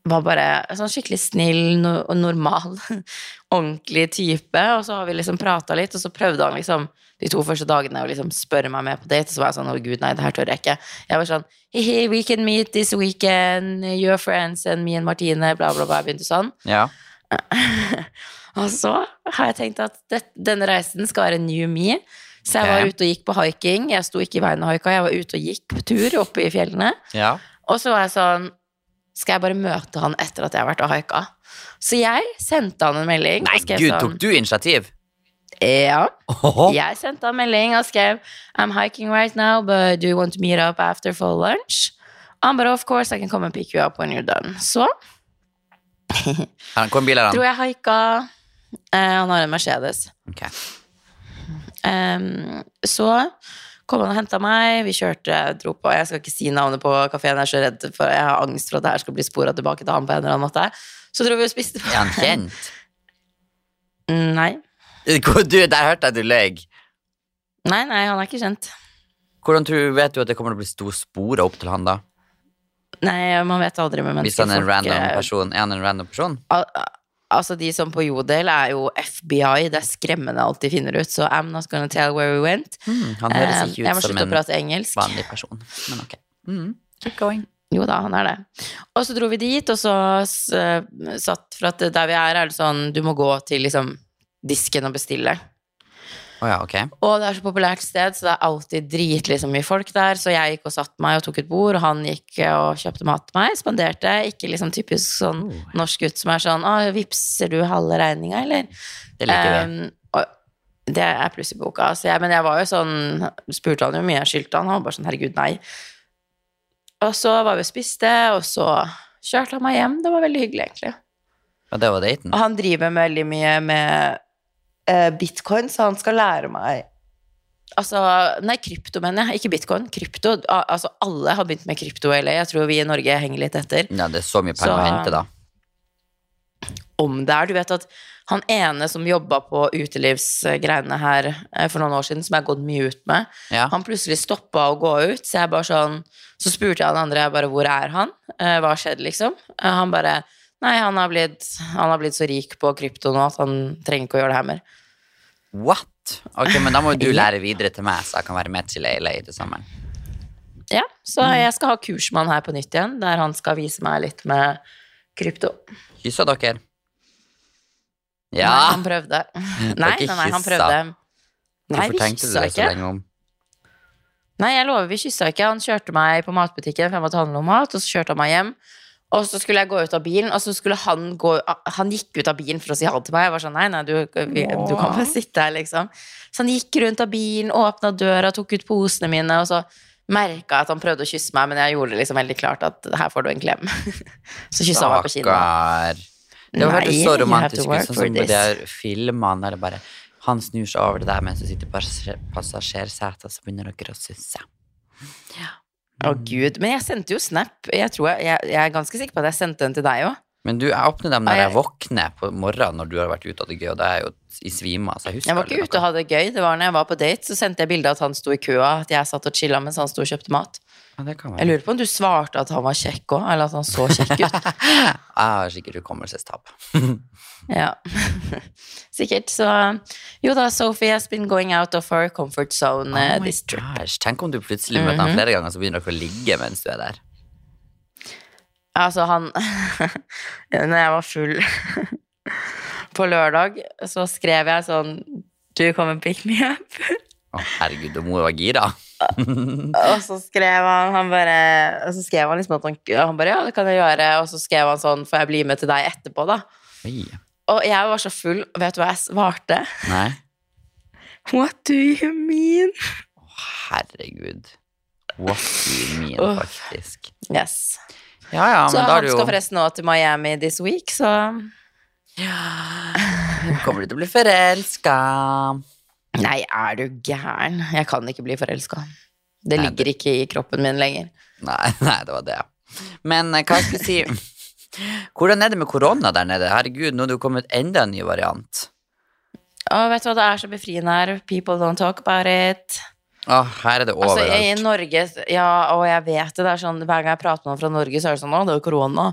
Speaker 2: var bare sånn skikkelig snill no, og normal, ordentlig type. Og så har vi liksom prata litt, og så prøvde han liksom de to første dagene å liksom spørre meg med på date, og så var jeg sånn å gud, nei, det her tør jeg ikke. Jeg var sånn Hihi, we can meet this weekend, your friends and me and Martine, bla, bla, bla. Jeg begynte sånn.
Speaker 1: Ja.
Speaker 2: Og så har jeg tenkt at det, denne reisen skal være new me. Så jeg var ute og gikk på hiking. Jeg sto ikke i veien og haika, jeg var ute og gikk på tur oppe i fjellene.
Speaker 1: ja.
Speaker 2: Og så var jeg sånn Skal jeg bare møte han etter at jeg har vært og haika? Så jeg sendte han en melding.
Speaker 1: Nei, gud,
Speaker 2: sånn,
Speaker 1: tok du initiativ?
Speaker 2: Ja.
Speaker 1: Oho.
Speaker 2: Jeg sendte han en melding og skrev I'm hiking right now, but do you want to meet up after full lunch? Han bare of course I can come and pick you up when you're done. Så
Speaker 1: Hvor bil er han?
Speaker 2: Tror jeg haika. Eh, han har en Mercedes.
Speaker 1: Ok.
Speaker 2: Um, så kom han og henta meg, vi kjørte, dro på Jeg skal ikke si navnet på kafeen, jeg er så redd for Jeg har angst for at det her skal bli spora tilbake til han på en eller annen måte. Så dro vi og spiste
Speaker 1: Er han kjent?
Speaker 2: Mm, Nei.
Speaker 1: Du, der hørte jeg du løy.
Speaker 2: Nei, nei, han er ikke kjent.
Speaker 1: Hvordan tror, vet du at det kommer til å bli stor spora opp til han, da?
Speaker 2: Nei, man vet aldri med
Speaker 1: Hvis han er en random
Speaker 2: eh,
Speaker 1: person? Er han en random person?
Speaker 2: al altså, de som på Jodel er jo FBI, det er skremmende alt de finner ut, så I'm not gonna tell where we went.
Speaker 1: Mm, han høres
Speaker 2: Ehm,
Speaker 1: ikke
Speaker 2: ut
Speaker 1: ut som en vanlig person, men ok. Mm. Keep going.
Speaker 2: Jo da, han er det. Og så dro vi dit, og så eh, satt For at der vi er, er det sånn Du må gå til liksom disken og bestille.
Speaker 1: Å ja, okay.
Speaker 2: Og det er så populært sted, så det er alltid dritlig mye folk der. Så jeg gikk og satte meg og tok et bord, og han gikk og kjøpte mat til meg. Spanderte. Ikke liksom typisk sånn
Speaker 1: Oh.
Speaker 2: norsk gutt som er sånn Å, vipser du halve regninga, eller?
Speaker 1: Det liker.
Speaker 2: Um, og det er pluss i boka. Så jeg, men jeg var jo sånn Spurte han jo mye jeg skyldte han, og han bare sånn herregud, nei. Og så var vi og spiste, og så kjørte han meg hjem. Det var veldig hyggelig, egentlig.
Speaker 1: Og det var daten?
Speaker 2: Og han driver med veldig mye med eh, bitcoin, så han skal lære meg Altså, nei, krypto, mener jeg. Ikke bitcoin. Krypto. Altså, alle har begynt med krypto, eller jeg tror vi i Norge henger litt etter.
Speaker 1: Ja, det er så mye penger å hente, da.
Speaker 2: Om det er Du vet at han ene som jobba på utelivsgreiene her eh, for noen år siden, som jeg har gått mye ut med,
Speaker 1: Ja.
Speaker 2: han plutselig stoppa å gå ut, så jeg bare sånn Så spurte jeg han andre jeg bare hvor er han? Eh, Hva skjedde, liksom? Eh, Han bare Nei, han har, blitt, han har blitt så rik på krypto nå at han trenger ikke å gjøre det her mer.
Speaker 1: What? Ok, men da må du lære videre til meg, så jeg kan være med til LA til sommeren.
Speaker 2: Ja, så jeg skal ha kurs med han her på nytt igjen, der han skal vise meg litt med krypto.
Speaker 1: Kyssa dere?
Speaker 2: Nei, han prøvde. Nei, nei, nei, han prøvde. Nei,
Speaker 1: Hvorfor
Speaker 2: vi
Speaker 1: tenkte du det så lenge om?
Speaker 2: Nei, jeg lover, vi kyssa ikke. Han kjørte meg på matbutikken, for jeg måtte handle om mat, og så kjørte han meg hjem. Og så skulle jeg gå ut av bilen, og så skulle han gå Han gikk ut av bilen for å si ha det til meg. Jeg var sånn, nei, nei, du, vi, du kan bare sitte her, liksom. Så han gikk rundt av bilen, åpna døra, tok ut posene mine, og så merka at han prøvde å kysse meg, men jeg gjorde det liksom veldig klart at her får du en klem. så kyssa han meg på kinnet.
Speaker 1: Det hørtes så romantisk ut, sånn som på de filmene der det bare Han snur seg over det der mens du sitter i passasjer- passasjersetet, og så begynner dere å kysse.
Speaker 2: Å gud, Men jeg sendte jo snap. Jeg, tror jeg, jeg, jeg er ganske sikker på at jeg sendte den til deg òg.
Speaker 1: Men du, jeg åpner dem når jeg
Speaker 2: jeg-
Speaker 1: våkner på morgenen når du har vært ute og hatt det gøy, og det er jo i svima, så jeg husker
Speaker 2: Jeg var ikke ute og hadde det gøy. Det var når jeg var på date, så sendte jeg bilde av at han sto i køa, at jeg satt og chilla mens han sto og kjøpte mat.
Speaker 1: Ja, det kan
Speaker 2: Jeg lurer på om du svarte at han var kjekk òg, eller at han så kjekk ut.
Speaker 1: Jeg har sikkert hukommelsestap.
Speaker 2: Ja, sikkert. Så jo da, Sophie has been going out of her comfort zone
Speaker 1: Oh
Speaker 2: this trip.
Speaker 1: gosh. Tenk om du plutselig møter
Speaker 2: Mhm.
Speaker 1: ham flere ganger, så begynner dere å ligge mens du er der.
Speaker 2: Altså, han Når jeg var full på lørdag, så skrev jeg sånn Do you come and pick me up?
Speaker 1: Å, herregud, må jo være gira.
Speaker 2: Og så skrev han, han bare Og så skrev han liksom at han, han bare Ja, det kan jeg gjøre. Og så skrev han sånn Får jeg bli med til deg etterpå, da?
Speaker 1: Oi.
Speaker 2: Og jeg var så full, og vet du hva jeg svarte?
Speaker 1: Nei.
Speaker 2: What do you mean?
Speaker 1: Herregud. What do you mean,
Speaker 2: Uff.
Speaker 1: faktisk.
Speaker 2: Yes.
Speaker 1: Ja, ja,
Speaker 2: så han
Speaker 1: er
Speaker 2: skal forresten nå til Miami this week, så
Speaker 1: Kommer du til å bli forelska?
Speaker 2: Nei, er du gæren? Jeg kan ikke bli forelska. Det
Speaker 1: Nei,
Speaker 2: ligger ikke i kroppen min lenger.
Speaker 1: Nei, nei, det var det. Men eh, hva skal jeg si Hvordan er det med korona der nede? Herregud, nå er det jo kommet enda en ny variant.
Speaker 2: Å, vet du hva det er så befriende her? People don't talk about it.
Speaker 1: Å, her er det overalt.
Speaker 2: Altså, i Norge Ja, og jeg vet det. det er sånn, Hver gang jeg prater med noen fra Norge, så er det sånn Å, det er jo korona.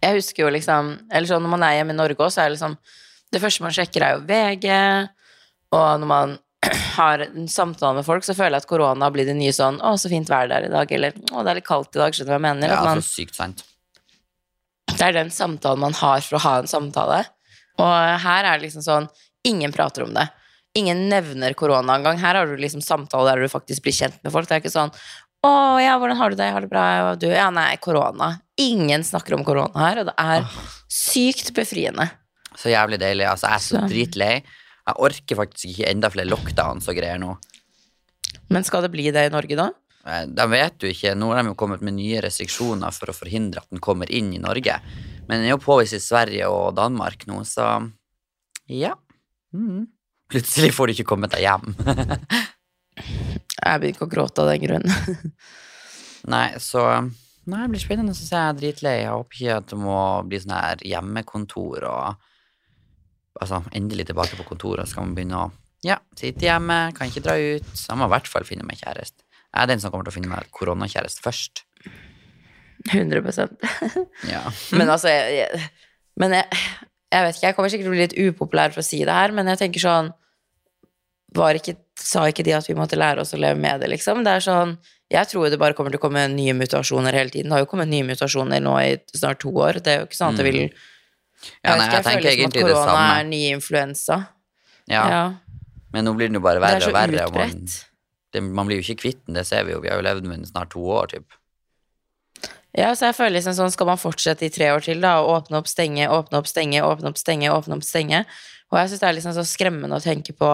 Speaker 2: Jeg husker jo liksom Eller sånn når man er hjemme i Norge også, så er det liksom Det første man sjekker, er jo VG. Og når man har en samtale med folk, så føler jeg at korona blir det nye sånn Å, så fint vær det er i dag. Eller Å, det er litt kaldt i dag. Skjønner du hva jeg mener?
Speaker 1: Ja,
Speaker 2: man,
Speaker 1: så sykt sant.
Speaker 2: det er den samtalen man har for å ha en samtale. Og her er det liksom sånn Ingen prater om det. Ingen nevner korona engang. Her har du liksom samtale der du faktisk blir kjent med folk. Det er ikke sånn 'Å ja, hvordan har du det? Jeg har det bra.' Og du Ja, nei, korona. Ingen snakker om korona her, og det er sykt befriende.
Speaker 1: Så jævlig deilig. Altså, jeg er så
Speaker 2: Så-
Speaker 1: dritlei. Jeg orker faktisk ikke enda flere lockdowns og greier nå.
Speaker 2: Men skal det bli det i Norge da?
Speaker 1: De vet jo ikke, Nå har de jo kommet med nye restriksjoner for å forhindre at den kommer inn i Norge. Men den er jo påvist i Sverige og Danmark nå, så ja. Mm. Plutselig får du ikke kommet deg hjem.
Speaker 2: Jeg begynner ikke å gråte av den grunn.
Speaker 1: Nei, så Nei, det blir spennende å se. Jeg er dritlei. Jeg håper ikke at det må bli sånn her hjemmekontor og Altså, endelig tilbake på kontoret, så skal man begynne å Ja, sitte hjemme, kan ikke dra ut. Så jeg må i hvert fall finne meg kjæreste. Jeg er den som kommer til å finne meg koronakjæreste først.
Speaker 2: 100
Speaker 1: Ja.
Speaker 2: Men altså jeg, jeg, Men jeg, jeg vet ikke, jeg kommer sikkert til å bli litt upopulær for å si det her, men jeg tenker sånn var ikke, Sa ikke de at vi måtte lære oss å leve med det, liksom? Det er sånn Jeg tror det bare kommer til å komme nye mutasjoner hele tiden. Det har jo kommet nye mutasjoner nå i snart to år. Det er jo ikke sånn at det vil Jeg,
Speaker 1: Ja, nei, jeg tenker
Speaker 2: føler liksom
Speaker 1: egentlig
Speaker 2: at
Speaker 1: det
Speaker 2: korona
Speaker 1: samme.
Speaker 2: er ny influensa.
Speaker 1: Ja,
Speaker 2: Ja.
Speaker 1: men nå blir den jo bare
Speaker 2: Det er
Speaker 1: verre og verre. Og man, det, man blir jo ikke kvitt den, det ser vi jo. Vi har jo levd med den snart to år, typ.
Speaker 2: Ja, så jeg føler liksom sånn, skal man fortsette i tre år til, da, og åpne opp, stenge, åpne opp, stenge, åpne opp, stenge, åpne opp, stenge. Og jeg syns det er liksom så skremmende å tenke på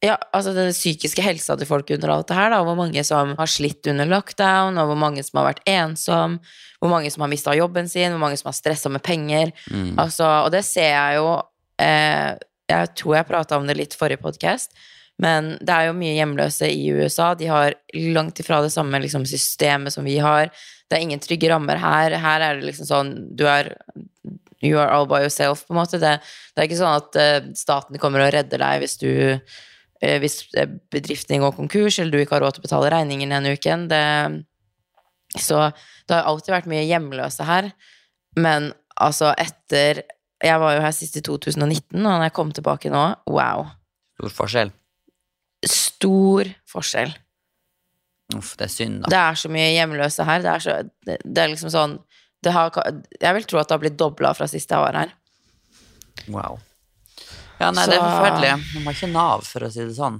Speaker 2: ja, altså den psykiske helsa til folk under alt det her, da, hvor mange som har slitt under lockdown, og hvor mange som har vært ensom, hvor mange som har mista jobben sin, hvor mange som har stressa med penger.
Speaker 1: Mm.
Speaker 2: Altså, og det ser jeg jo eh, Jeg tror jeg prata om det litt forrige podkast, men det er jo mye hjemløse i USA. De har langt ifra det samme liksom, systemet som vi har. Det er ingen trygge rammer her. Her er det liksom sånn Du er You are all by yourself, på en måte. Det, det er ikke sånn at eh, staten kommer og redder deg hvis du hvis eh, bedriften går konkurs, eller du ikke har råd til å betale regningen denne uken. Det, så det har alltid vært mye hjemløse her. Men altså, etter Jeg var jo her sist i 2019, og når jeg kom tilbake nå, wow.
Speaker 1: Stor forskjell.
Speaker 2: Stor forskjell.
Speaker 1: Uff, det er synd, da.
Speaker 2: Det er så mye hjemløse her. Det er, så, det, det er liksom sånn det har, Jeg vil tro at det har blitt dobla fra sist jeg var her.
Speaker 1: Wow. Ja, nei, det er forferdelig. De har ikke Nav, for å si det sånn.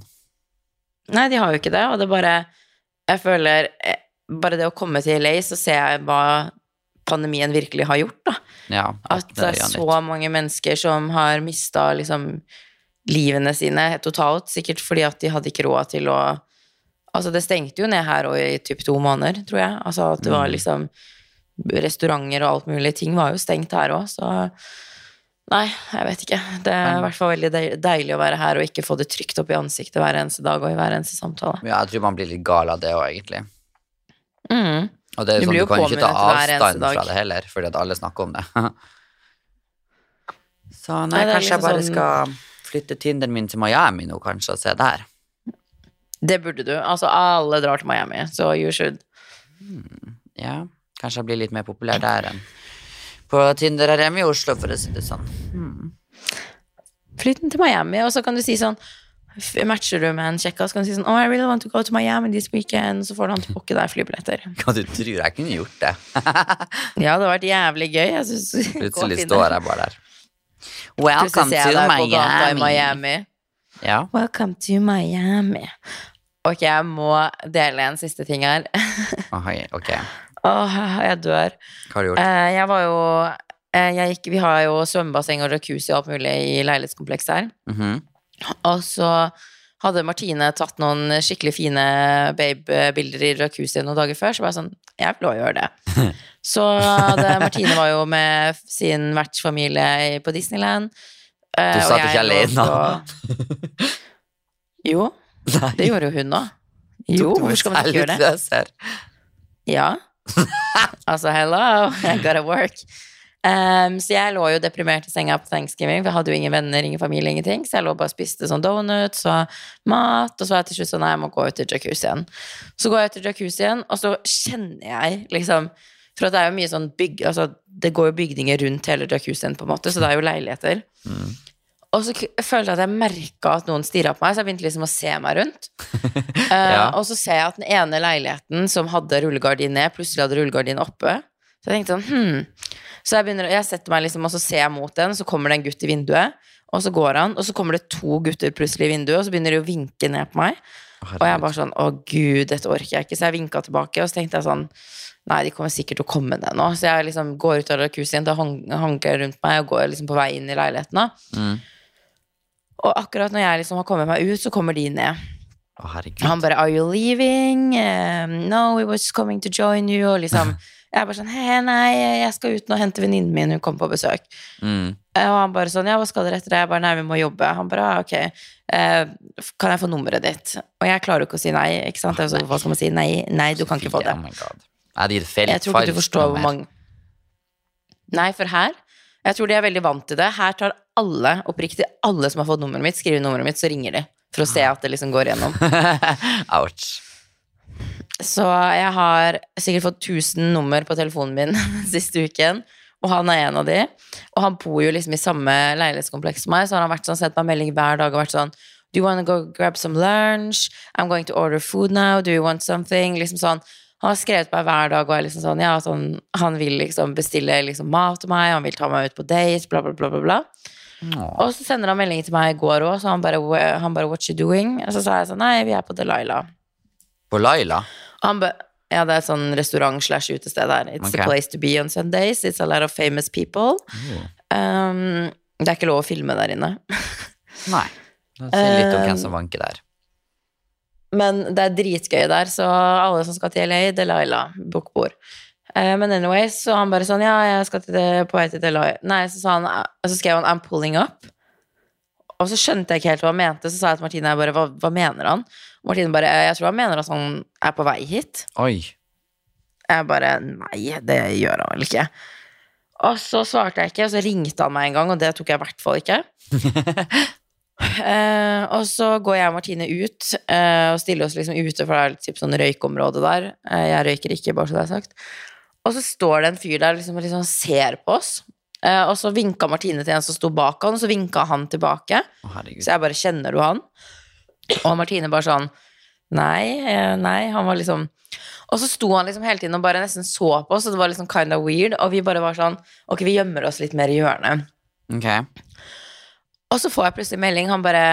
Speaker 2: Nei, de har jo ikke det, og det er bare Jeg føler eh, Bare det å komme til LA, så ser jeg hva pandemien virkelig har gjort, da.
Speaker 1: Ja,
Speaker 2: At det er så
Speaker 1: litt.
Speaker 2: mange mennesker som har mista liksom livene sine totalt, sikkert fordi at de hadde ikke råd til å Altså, det stengte jo ned her og i typ to måneder, tror jeg. Altså at det var liksom Restauranter og alt mulig. Ting var jo stengt her òg, så Nei, jeg vet ikke. Det er i hvert fall veldig deilig å være her og ikke få det trygt opp i ansiktet hver eneste dag og i hver eneste samtale.
Speaker 1: Ja, jeg tror man blir litt gal av det òg, egentlig.
Speaker 2: Mm.
Speaker 1: Og det er
Speaker 2: Du
Speaker 1: sånn,
Speaker 2: blir
Speaker 1: du kan ikke ta avstand fra det heller, fordi at alle snakker om det. Så nei,
Speaker 2: Nei,
Speaker 1: kanskje jeg
Speaker 2: liksom
Speaker 1: bare
Speaker 2: sånn-
Speaker 1: skal flytte Tinderen min til Miami nå, kanskje, og se der.
Speaker 2: Det burde du. Altså, alle drar til Miami, så you should.
Speaker 1: Ja, kanskje jeg blir litt mer populær der enn på Tinder her hjemme i Oslo, for å si det sånn.
Speaker 2: Flytt den til Miami, og så kan du si sånn Matcher du med en kjekkas, så kan du si sånn Oh, I really want to go to Miami this weekend. Så får du han til å booke deg flybilletter.
Speaker 1: Hva du tror jeg kunne gjort det?
Speaker 2: Ja, det hadde vært jævlig gøy. Jeg synes,
Speaker 1: Plutselig står jeg bare der. Welcome to Miami.
Speaker 2: Miami.
Speaker 1: Ja,
Speaker 2: Welcome to Miami. Ok, jeg må dele en siste ting her.
Speaker 1: okay. ok.
Speaker 2: Åh, jeg dør.
Speaker 1: Hva har du gjort?
Speaker 2: Eh, jeg var jo eh, jeg gikk, Vi har jo svømmebasseng og jacuzzi og alt mulig i leilighetskomplekset her.
Speaker 1: Mhm.
Speaker 2: Og så hadde Martine tatt noen skikkelig fine babe-bilder i jacuzzi noen dager før, så var jeg sånn Jeg vil også gjøre det. Så hadde, Martine var jo med sin vertsfamilie på Disneyland. eh,
Speaker 1: Du satt ikke alene.
Speaker 2: da? Jo,
Speaker 1: Nei.
Speaker 2: det gjorde jo hun òg. Jo, hvorfor skal man ikke gjøre det? Ja. altså, hello, I gotta work. Um, så jeg lå jo deprimert i senga på thanksgiving, for jeg hadde jo ingen venner, ingen familie, ingenting. Så jeg lå bare og spiste sånn donuts og mat, og så var jeg til slutt sånn Nei, jeg må gå ut til jacuzzien. Så går jeg ut til jacuzzien, og så kjenner jeg liksom For det er jo mye sånn bygg... Altså, det går jo bygninger rundt hele jacuzzien, på en måte, så det er jo leiligheter. Og så følte jeg at jeg merka at noen stirra på meg, så jeg begynte liksom å se meg rundt.
Speaker 1: ja.
Speaker 2: uh, Og så ser jeg at den ene leiligheten som hadde rullegardin ned, plutselig hadde rullegardin oppe. Så jeg tenkte sånn, hm. Så jeg, begynner, jeg setter meg liksom, og så ser jeg mot den, så kommer det en gutt i vinduet. Og så går han, og så kommer det to gutter plutselig i vinduet, og så begynner de å vinke ned på meg. Og jeg bare sånn, å gud, dette orker jeg ikke. Så jeg vinka tilbake, og så tenkte jeg sånn, nei, de kommer sikkert til å komme ned nå. Så jeg liksom går ut av hang- hanker jeg rundt meg, og går liksom på vei inn i leiligheten da.
Speaker 1: Mm.
Speaker 2: Og akkurat når jeg liksom har kommet meg ut, så kommer de ned.
Speaker 1: Herregud.
Speaker 2: Han bare 'Are you leaving?' Um, 'No, we were just coming to join you.' Og liksom Jeg bare sånn 'Hei, nei, jeg skal ut nå og hente venninnen min, hun kommer på besøk'.
Speaker 1: Mm.
Speaker 2: Eh, Og han bare sånn 'Ja, hva skal dere etter det?' Jeg bare 'Nei, vi må jobbe'. Han bare ah, 'Ok, uh, kan jeg få nummeret ditt?' Og jeg klarer jo ikke å si nei, ikke sant? Altså, hva skal man si? Nei, nei, du kan ikke få det.
Speaker 1: Oh Jeg
Speaker 2: tror ikke du forstår hvor mange Nei, for her Jeg tror de er veldig vant til det. Her tar alle, oppriktig alle som har fått nummeret mitt, skriver nummeret mitt, så ringer de. For å se at det liksom går gjennom.
Speaker 1: Ouch.
Speaker 2: Så jeg har sikkert fått 1000 nummer på telefonen min siste uken. Og han er en av de. Og han bor jo liksom i samme leilighetskompleks som meg, så har han vært sånn, sett meg melding hver dag og vært sånn Do you want to go grab some lunch? I'm going to order food now. Do you want something? Liksom sånn. Han har skrevet meg hver dag og er liksom sånn, ja, sånn, han vil liksom bestille liksom mat til meg, han vil ta meg ut på date, bla, bla, bla. bla, bla. Og så sender han melding til meg i går òg, så han bare, han bare 'What you doing?' Og så sa jeg sånn 'Nei, vi er på Delilah'.
Speaker 1: På Laila?
Speaker 2: Han be ja, det er et sånn restaurant slash utested der. It's
Speaker 1: okay.
Speaker 2: a place to be on Sundays. It's a lot of famous people. Um, det er ikke lov å filme der inne.
Speaker 1: Nei. Det sier litt om hvem som vanker der.
Speaker 2: Men det er dritgøy der, så alle som skal til LA, Delilah, book bord. Eh, men anyway, så han bare sånn Ja, jeg skal til det, på vei til Delilah. Nei, så, sa han, eh, så skrev han 'I'm pulling up'. Og så skjønte jeg ikke helt hva han mente, så sa jeg til Martine jeg bare, hva, hva mener han? Og Martine bare Jeg tror han mener at han er på vei hit.
Speaker 1: Oi.
Speaker 2: Jeg bare Nei, det gjør han vel ikke. Og så svarte jeg ikke, og så ringte han meg en gang, og det tok jeg i hvert fall ikke. Eh, og så går jeg og Martine ut uh, og stiller oss liksom ute, for det er typ sånn røykeområde der. Uh, jeg røyker ikke, bare så det er sagt. Og så står det en fyr der liksom, og liksom ser på oss. Og så vinka Martine til en som sto bak han, og så vinka han tilbake.
Speaker 1: Oh.
Speaker 2: Så jeg bare kjenner du han? Og Martine bare sånn Nei, nei. Han var liksom Og så sto han liksom hele tiden og bare nesten så på oss, og det var liksom kind of weird. Og vi bare var sånn Ok, vi gjemmer oss litt mer i hjørnet.
Speaker 1: Ok.
Speaker 2: Og så får jeg plutselig melding. Han bare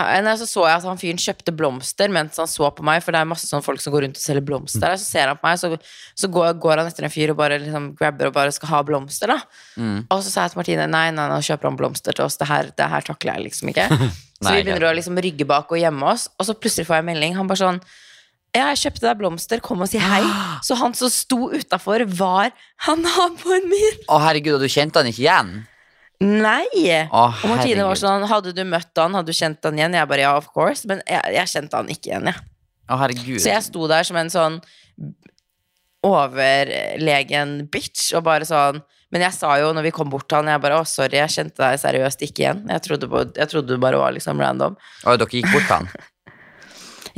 Speaker 2: så så jeg at han fyren kjøpte blomster mens han så på meg, for det er masse sånne folk som går rundt og selger blomster. Mm. Så ser han på meg, så, så går, går han etter en fyr og bare liksom grabber og bare skal ha blomster.
Speaker 1: Mm.
Speaker 2: Og så sa jeg til Martine nei, nei, nå kjøper han blomster til oss. Det her, det her takler jeg liksom ikke. Så
Speaker 1: Nei,
Speaker 2: vi begynner å liksom rygge bak og gjemme oss, og så plutselig får jeg melding. Han bare sånn ja, jeg kjøpte deg blomster, kom og si hei. Så han som sto utafor, var han naboen min.
Speaker 1: Å, herregud, og du kjente han ikke igjen?
Speaker 2: Nei!
Speaker 1: Å,
Speaker 2: Og Martine var sånn, hadde du møtt han, hadde du kjent han igjen? Jeg bare, ja, of course. Men jeg, jeg kjente han ikke igjen, jeg.
Speaker 1: Å.
Speaker 2: Så jeg sto der som en sånn overlegen bitch, og bare sånn Men jeg sa jo når vi kom bort til han, jeg bare, å, sorry, jeg kjente deg seriøst ikke igjen. Jeg trodde, på, jeg trodde du bare var liksom random.
Speaker 1: Å, dere gikk bort til han?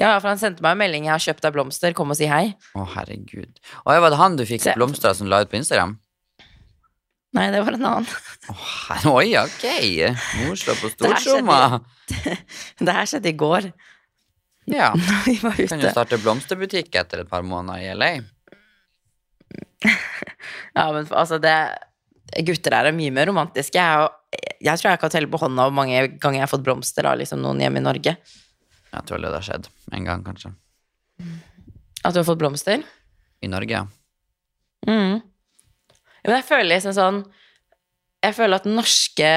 Speaker 2: Ja, for han sendte meg en melding, jeg har kjøpt deg blomster, kom og si hei.
Speaker 1: Å, herregud. Og var det han du fikk blomster som la ut på Instagram?
Speaker 2: Nei, det var en annen.
Speaker 1: Oh, oi, ok. Mor slår på
Speaker 2: Det. Det her skjedde i går.
Speaker 1: Ja.
Speaker 2: Når vi var
Speaker 1: Kan jo starte blomsterbutikk etter et par måneder i LA.
Speaker 2: Ja, men altså, det Gutter her er mye mer romantiske. Jeg, og, jeg tror jeg kan telle på hånda hvor mange ganger jeg har fått blomster av liksom, noen hjemme i Norge.
Speaker 1: Jeg tror det har skjedd en gang, kanskje.
Speaker 2: At du har fått blomster.
Speaker 1: I Norge, ja.
Speaker 2: Mm. Men jeg føler liksom sånn Jeg føler at norske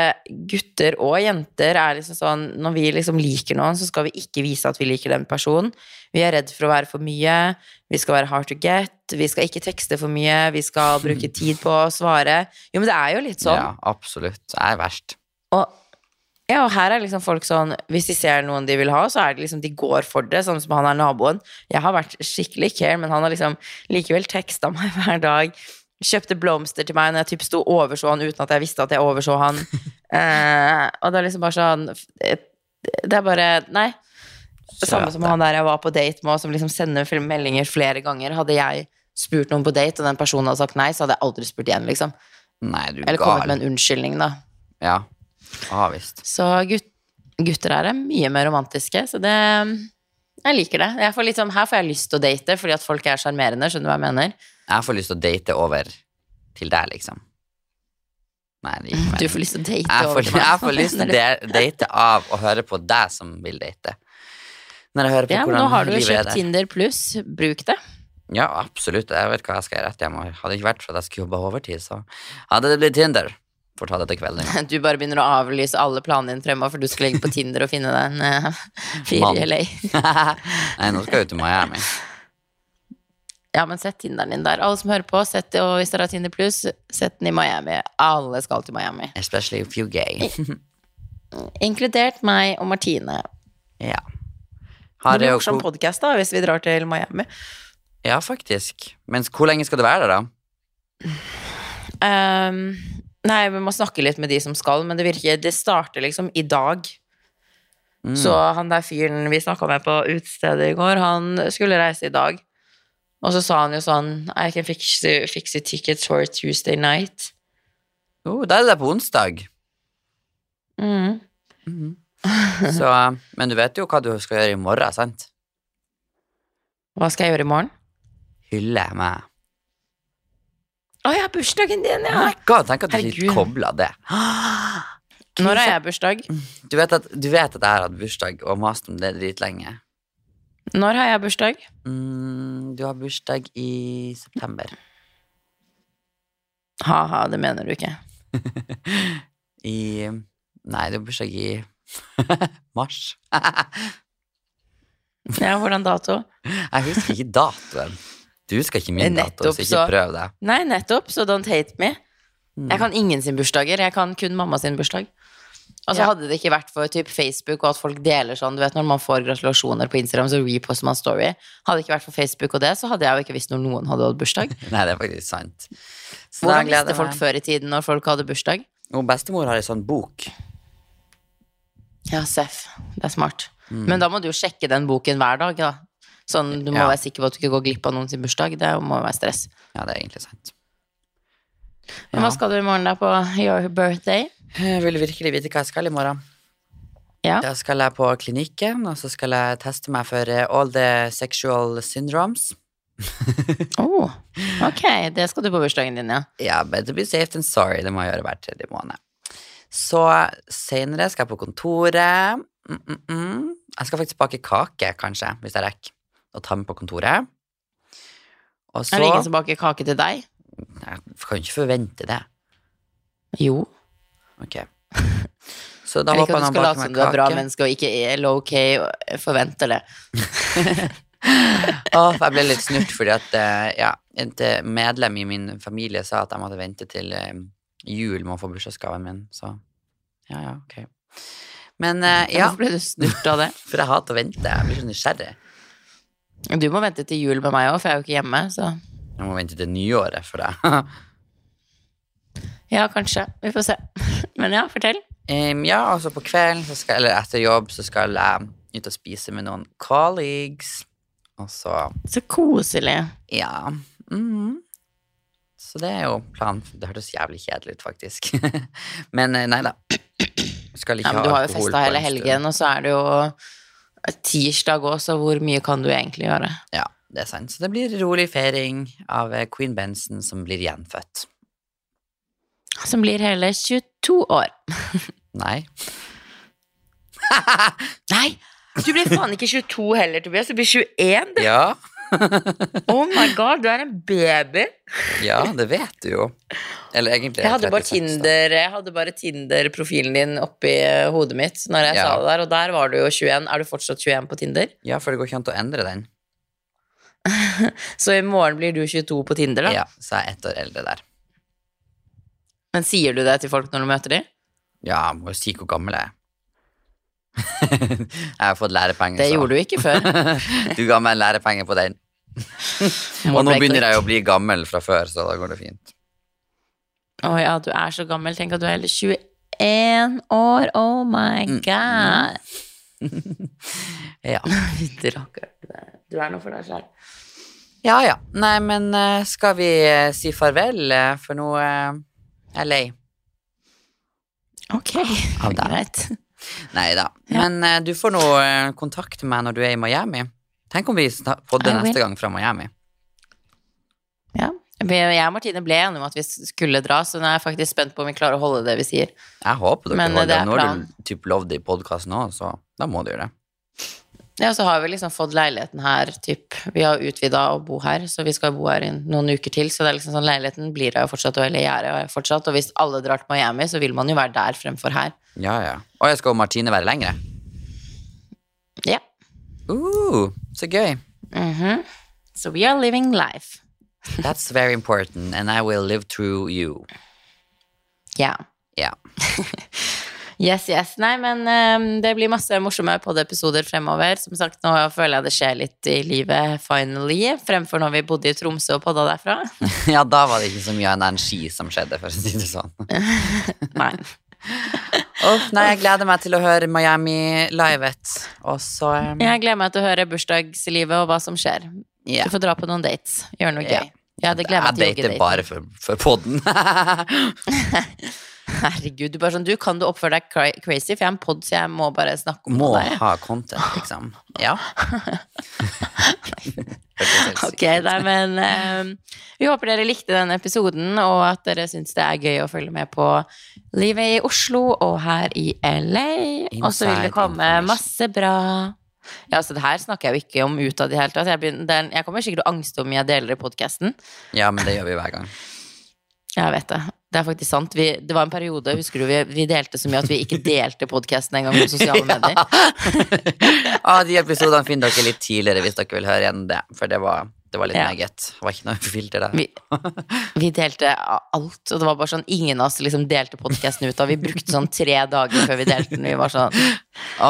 Speaker 2: gutter og jenter er liksom sånn Når vi liksom liker noen, så skal vi ikke vise at vi liker den personen. Vi er redd for å være for mye. Vi skal være hard to get. Vi skal ikke tekste for mye. Vi skal bruke tid på å svare. Jo, men det er jo litt sånn.
Speaker 1: Ja, absolutt. Det er verst.
Speaker 2: Og, ja, og her er liksom folk sånn Hvis de ser noen de vil ha, så er det liksom de går for det, sånn som han er naboen. Jeg har vært skikkelig care, men han har liksom likevel teksta meg hver dag. Kjøpte blomster til meg når jeg typ sto og overså han uten at jeg visste at jeg overså han. eh, og det er liksom bare sånn Det er bare Nei. Det samme som han der jeg var på date med, som liksom sender meldinger flere ganger. Hadde jeg spurt noen på date, og den personen hadde sagt nei, så hadde jeg aldri spurt igjen, liksom.
Speaker 1: Nei, du
Speaker 2: Eller kommet
Speaker 1: gal.
Speaker 2: med en unnskyldning, da.
Speaker 1: Ja. Ah, visst.
Speaker 2: Så gut, gutter her er mye mer romantiske, så det Jeg liker det. Jeg får sånn, her får jeg lyst til å date fordi at folk er sjarmerende, skjønner du hva jeg mener?
Speaker 1: Jeg får lyst til å date over til deg, liksom. Nei, det gikk
Speaker 2: Du får lyst til å date
Speaker 1: Jeg
Speaker 2: over
Speaker 1: får,
Speaker 2: til meg.
Speaker 1: jeg får lyst til å date av å høre på deg som vil date. Når jeg hører på
Speaker 2: Ja, men
Speaker 1: hvordan
Speaker 2: nå har du jo
Speaker 1: livet er
Speaker 2: kjøpt
Speaker 1: der.
Speaker 2: Tinder pluss, bruk det.
Speaker 1: Ja, absolutt. Jeg vet hva jeg skal gjøre etter hjemme. Hadde det ikke vært for at jeg skulle jobbe overtid, så hadde det blitt Tinder. Får ta det til kvelden. ja.
Speaker 2: Du bare begynner å avlyse alle planene dine fremover, for du skal legge på Tinder og finne deg en uh, fyr
Speaker 1: Mann.
Speaker 2: i LA.
Speaker 1: Nei, nå skal jeg ut til Miami.
Speaker 2: Ja, men sett Tinderen din der. Alle som hører på, sett det, og hvis dere har Tinder pluss, sett den i Miami. Alle skal til Miami.
Speaker 1: Especially if you gay.
Speaker 2: Inkludert meg og Martine.
Speaker 1: ja.
Speaker 2: Det
Speaker 1: Har
Speaker 2: blir
Speaker 1: jeg
Speaker 2: morsom
Speaker 1: jo
Speaker 2: podkast da, hvis vi drar til Miami.
Speaker 1: Ja, faktisk. Men hvor lenge skal du være der, da?
Speaker 2: Um, nei, vi må snakke litt med de som skal, men det virker Det starter liksom i dag.
Speaker 1: Mm.
Speaker 2: Så han der fyren vi snakka med på utestedet i går, han skulle reise i dag. Og så sa han jo sånn I can fix fix tickets for Tuesday night.
Speaker 1: Oh, da er det på onsdag.
Speaker 2: Mm.
Speaker 1: Så, men du vet jo hva du skal gjøre i morgen, sant?
Speaker 2: Hva skal jeg gjøre i morgen?
Speaker 1: Hylle meg.
Speaker 2: Å ja, bursdagen din,
Speaker 1: Oh
Speaker 2: ja!
Speaker 1: my god, tenk at du
Speaker 2: Herregud.
Speaker 1: ikke kobla det.
Speaker 2: Når har jeg bursdag?
Speaker 1: Du vet at, du vet at jeg har hatt bursdag og mast om det dritlenge.
Speaker 2: Når har jeg bursdag?
Speaker 1: Mm, du har bursdag i september.
Speaker 2: Ha-ha, det mener du ikke.
Speaker 1: I Nei, du har bursdag i mars.
Speaker 2: Ja, hvordan dato?
Speaker 1: Jeg husker ikke datoen. Du husker ikke min dato, så ikke prøv det.
Speaker 2: Nei, nettopp, så don't hate me.
Speaker 1: Mm.
Speaker 2: Jeg kan ingen sin bursdager, jeg kan kun mamma sin bursdag. Og så
Speaker 1: Ja.
Speaker 2: hadde det ikke vært for typ Facebook og at folk deler sånn, du vet når man får gratulasjoner på Instagram, så reposter man story. Hadde det ikke vært for Facebook og det, så hadde jeg jo ikke visst når noen hadde hatt bursdag.
Speaker 1: Nei, det er faktisk sant. Så
Speaker 2: Hvordan visste folk før i tiden når folk hadde bursdag?
Speaker 1: Og bestemor har ei sånn bok.
Speaker 2: Ja, Seff, det er smart. Men da må du jo sjekke den boken hver dag, da. Sånn, du må
Speaker 1: Ja.
Speaker 2: være sikker på at du ikke går glipp av noen sin bursdag. Det må være stress.
Speaker 1: Ja, det er egentlig sant.
Speaker 2: Men hva skal du i morgen da på your birthday?
Speaker 1: Jeg vil virkelig vite hva jeg skal i morgen.
Speaker 2: Ja.
Speaker 1: Da skal jeg på klinikken, og så skal jeg teste meg for eh, all the sexual syndromes.
Speaker 2: Oh, ok, det skal du på bursdagen din, ja.
Speaker 1: Ja, better be safe than sorry. Det må jeg gjøre hver tredje måned. Så senere skal jeg på kontoret, mm, mm, mm. Jeg skal faktisk bake kake, kanskje, hvis jeg rekker å ta med på kontoret. Så
Speaker 2: Er det ingen som baker kake til deg?
Speaker 1: Jeg kan jo ikke forvente det.
Speaker 2: Jo.
Speaker 1: Ok. Så da
Speaker 2: Jeg liker
Speaker 1: håper
Speaker 2: at
Speaker 1: jeg
Speaker 2: du
Speaker 1: han
Speaker 2: skal
Speaker 1: baker
Speaker 2: late som du er bra menneske og ikke er low-key og forventer det.
Speaker 1: Åh, jeg ble litt snurt fordi at eh, ja, et medlem i min familie sa at jeg måtte vente til eh, jul med å få bursdagsgaven min, så ja, ja, ok. Men uh, ja,
Speaker 2: Hvorfor ble du snurt av det?
Speaker 1: for jeg hater å vente. Jeg blir så nysgjerrig.
Speaker 2: Du må vente til jul med meg òg, for jeg er jo ikke hjemme. Så
Speaker 1: Jeg må vente til nyåret for det.
Speaker 2: Ja, kanskje. Vi får se. Men ja, fortell.
Speaker 1: Um, ja, altså på kvelden, så skal, eller etter jobb, så skal jeg ut og spise med noen colleagues. Og så
Speaker 2: Så koselig.
Speaker 1: Ja. mhm. Så det er jo planen. Det hørtes jævlig kjedelig ut, faktisk. Men eh, nei da. Skal ikke
Speaker 2: Ja, men du har jo festa hele helgen, og så er det jo tirsdag òg, så hvor mye kan du egentlig gjøre?
Speaker 1: Ja, det er sant. Så det blir rolig feiring av eh, Queen Benson som blir gjenfødt.
Speaker 2: Som blir hele 22 år.
Speaker 1: Nei.
Speaker 2: Nei! Du blir faen ikke 22 heller, Tobias. Du blir 21.
Speaker 1: Ja,
Speaker 2: Oh my god, du er en baby.
Speaker 1: ja, det vet du jo. Eller egentlig
Speaker 2: Jeg hadde bare
Speaker 1: 36.
Speaker 2: Tinder Tinder-profilen din oppi eh, hodet mitt når jeg
Speaker 1: Ja.
Speaker 2: sa det der, og der var du jo 21. Er du fortsatt 21 på Tinder?
Speaker 1: Ja, for det går ikke an å endre den.
Speaker 2: Så i morgen blir du 22 på Tinder, da?
Speaker 1: Ja, så er jeg ett år eldre der.
Speaker 2: Men sier du det til folk når du møter dem?
Speaker 1: Ja, jeg må jo si hvor gammel jeg er. jeg har fått lærepenger,
Speaker 2: Det gjorde du ikke før.
Speaker 1: Du ga meg en lærepenge på den. Og nå begynner jeg å bli gammel fra før, så da går det fint.
Speaker 2: Å ja, du er så gammel. Tenk at du er hele 21 år. Oh my
Speaker 1: Mm,
Speaker 2: god.
Speaker 1: Ja.
Speaker 2: Fytti rakker. Du er- noe for deg sjøl.
Speaker 1: ja ja. Nei, men eh, skal vi eh, si farvel, eh, for nå eh, lei.
Speaker 2: Ok,
Speaker 1: deg.
Speaker 2: greit.
Speaker 1: Nei da. Men eh, du får nå eh, kontakte meg når du er i Miami. Tenk om vi sna- podder
Speaker 2: I will.
Speaker 1: neste gang fra Miami.
Speaker 2: Ja. Vi- Jeg og Martine ble enige om at vi skulle dra, så nå er jeg faktisk spent på om vi klarer å holde det vi sier.
Speaker 1: Jeg håper dere
Speaker 2: Men, eh,
Speaker 1: holder
Speaker 2: det
Speaker 1: det.
Speaker 2: er
Speaker 1: Nå har
Speaker 2: planen.
Speaker 1: du typ lovd det i podkasten òg, så da må du gjøre det.
Speaker 2: Ja, så har vi liksom fått leiligheten her, typ. Vi har utvida å bo her, så vi skal bo her i noen uker til. Så det er liksom sånn, leiligheten blir her jo fortsatt, eller jeg er fortsatt. Og hvis alle drar til Miami, så vil man jo være der fremfor her.
Speaker 1: Ja, ja. Og jeg skal og Martine være lengre.
Speaker 2: Ja.
Speaker 1: Uh, så gøy.
Speaker 2: Mhm. So we are living life.
Speaker 1: That's very important, and I will live through you.
Speaker 2: Ja.
Speaker 1: Ja.
Speaker 2: Yes, yes. Nei, men um, det blir masse morsomme podiepisoder fremover. Som sagt, nå føler jeg det skjer litt i livet finally, fremfor når vi bodde i Tromsø og podda derfra.
Speaker 1: ja, da var det ikke så mye energi som skjedde, for å si det sånn.
Speaker 2: Nei.
Speaker 1: oh, nei, jeg gleder meg til å høre Miami livet. Og så um,
Speaker 2: Jeg gleder meg til å høre bursdagslivet og hva som skjer.
Speaker 1: ja.
Speaker 2: Du får dra på noen dates. Gjøre noe gøy. Ja, det gleder
Speaker 1: Jeg
Speaker 2: meg til
Speaker 1: dater
Speaker 2: joggedate.
Speaker 1: bare for, for podden.
Speaker 2: Herregud, du bare sånn, du kan du oppføre deg crazy, for jeg er en pod, så jeg må bare snakke om
Speaker 1: Må
Speaker 2: deg.
Speaker 1: ha content, liksom. Ja.
Speaker 2: Ok, nei, men uh, vi håper dere likte denne episoden, og at dere syns det er gøy å følge med på livet i Oslo og her i LA. Og så vil det komme masse bra. Ja, så det her snakker jeg jo ikke om utad i det hele tatt. Jeg, begynner, er- jeg kommer sikkert til å angste om jeg deler det i podkasten.
Speaker 1: Ja, men det gjør vi hver gang.
Speaker 2: Jeg vet det. Det er faktisk sant. Vi, det var en periode, husker du, vi, vi delte så mye at vi ikke delte podkasten engang på sosiale medier.
Speaker 1: ah, de episodene finner dere litt tidligere hvis dere vil høre igjen det, for det var, det var litt
Speaker 2: Ja.
Speaker 1: meget. Det var ikke noe filter der.
Speaker 2: Vi, vi delte alt, og det var bare sånn ingen av oss liksom delte podkasten ut av. Vi brukte sånn tre dager før vi delte den. Vi var sånn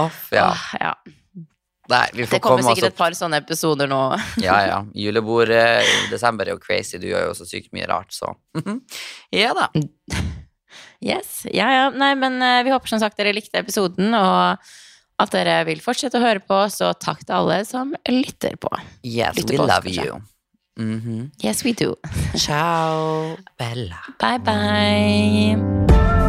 Speaker 1: Off, ja.
Speaker 2: Ah, ja.
Speaker 1: Nei, vi får
Speaker 2: Det kommer
Speaker 1: komme
Speaker 2: sikkert et par sånne episoder nå.
Speaker 1: Ja, ja. Julebord i desember er jo crazy. Du gjør jo så sykt mye rart, så Ja da.
Speaker 2: Yes, ja, ja. Nei, men eh, vi håper som sagt dere likte episoden, og at dere vil fortsette å høre på, så takk til alle som lytter på.
Speaker 1: Yes,
Speaker 2: lytter
Speaker 1: we
Speaker 2: på
Speaker 1: love
Speaker 2: kanskje.
Speaker 1: you. -hmm.
Speaker 2: Yes, we do.
Speaker 1: Ciao, Bella.
Speaker 2: Bye, bye.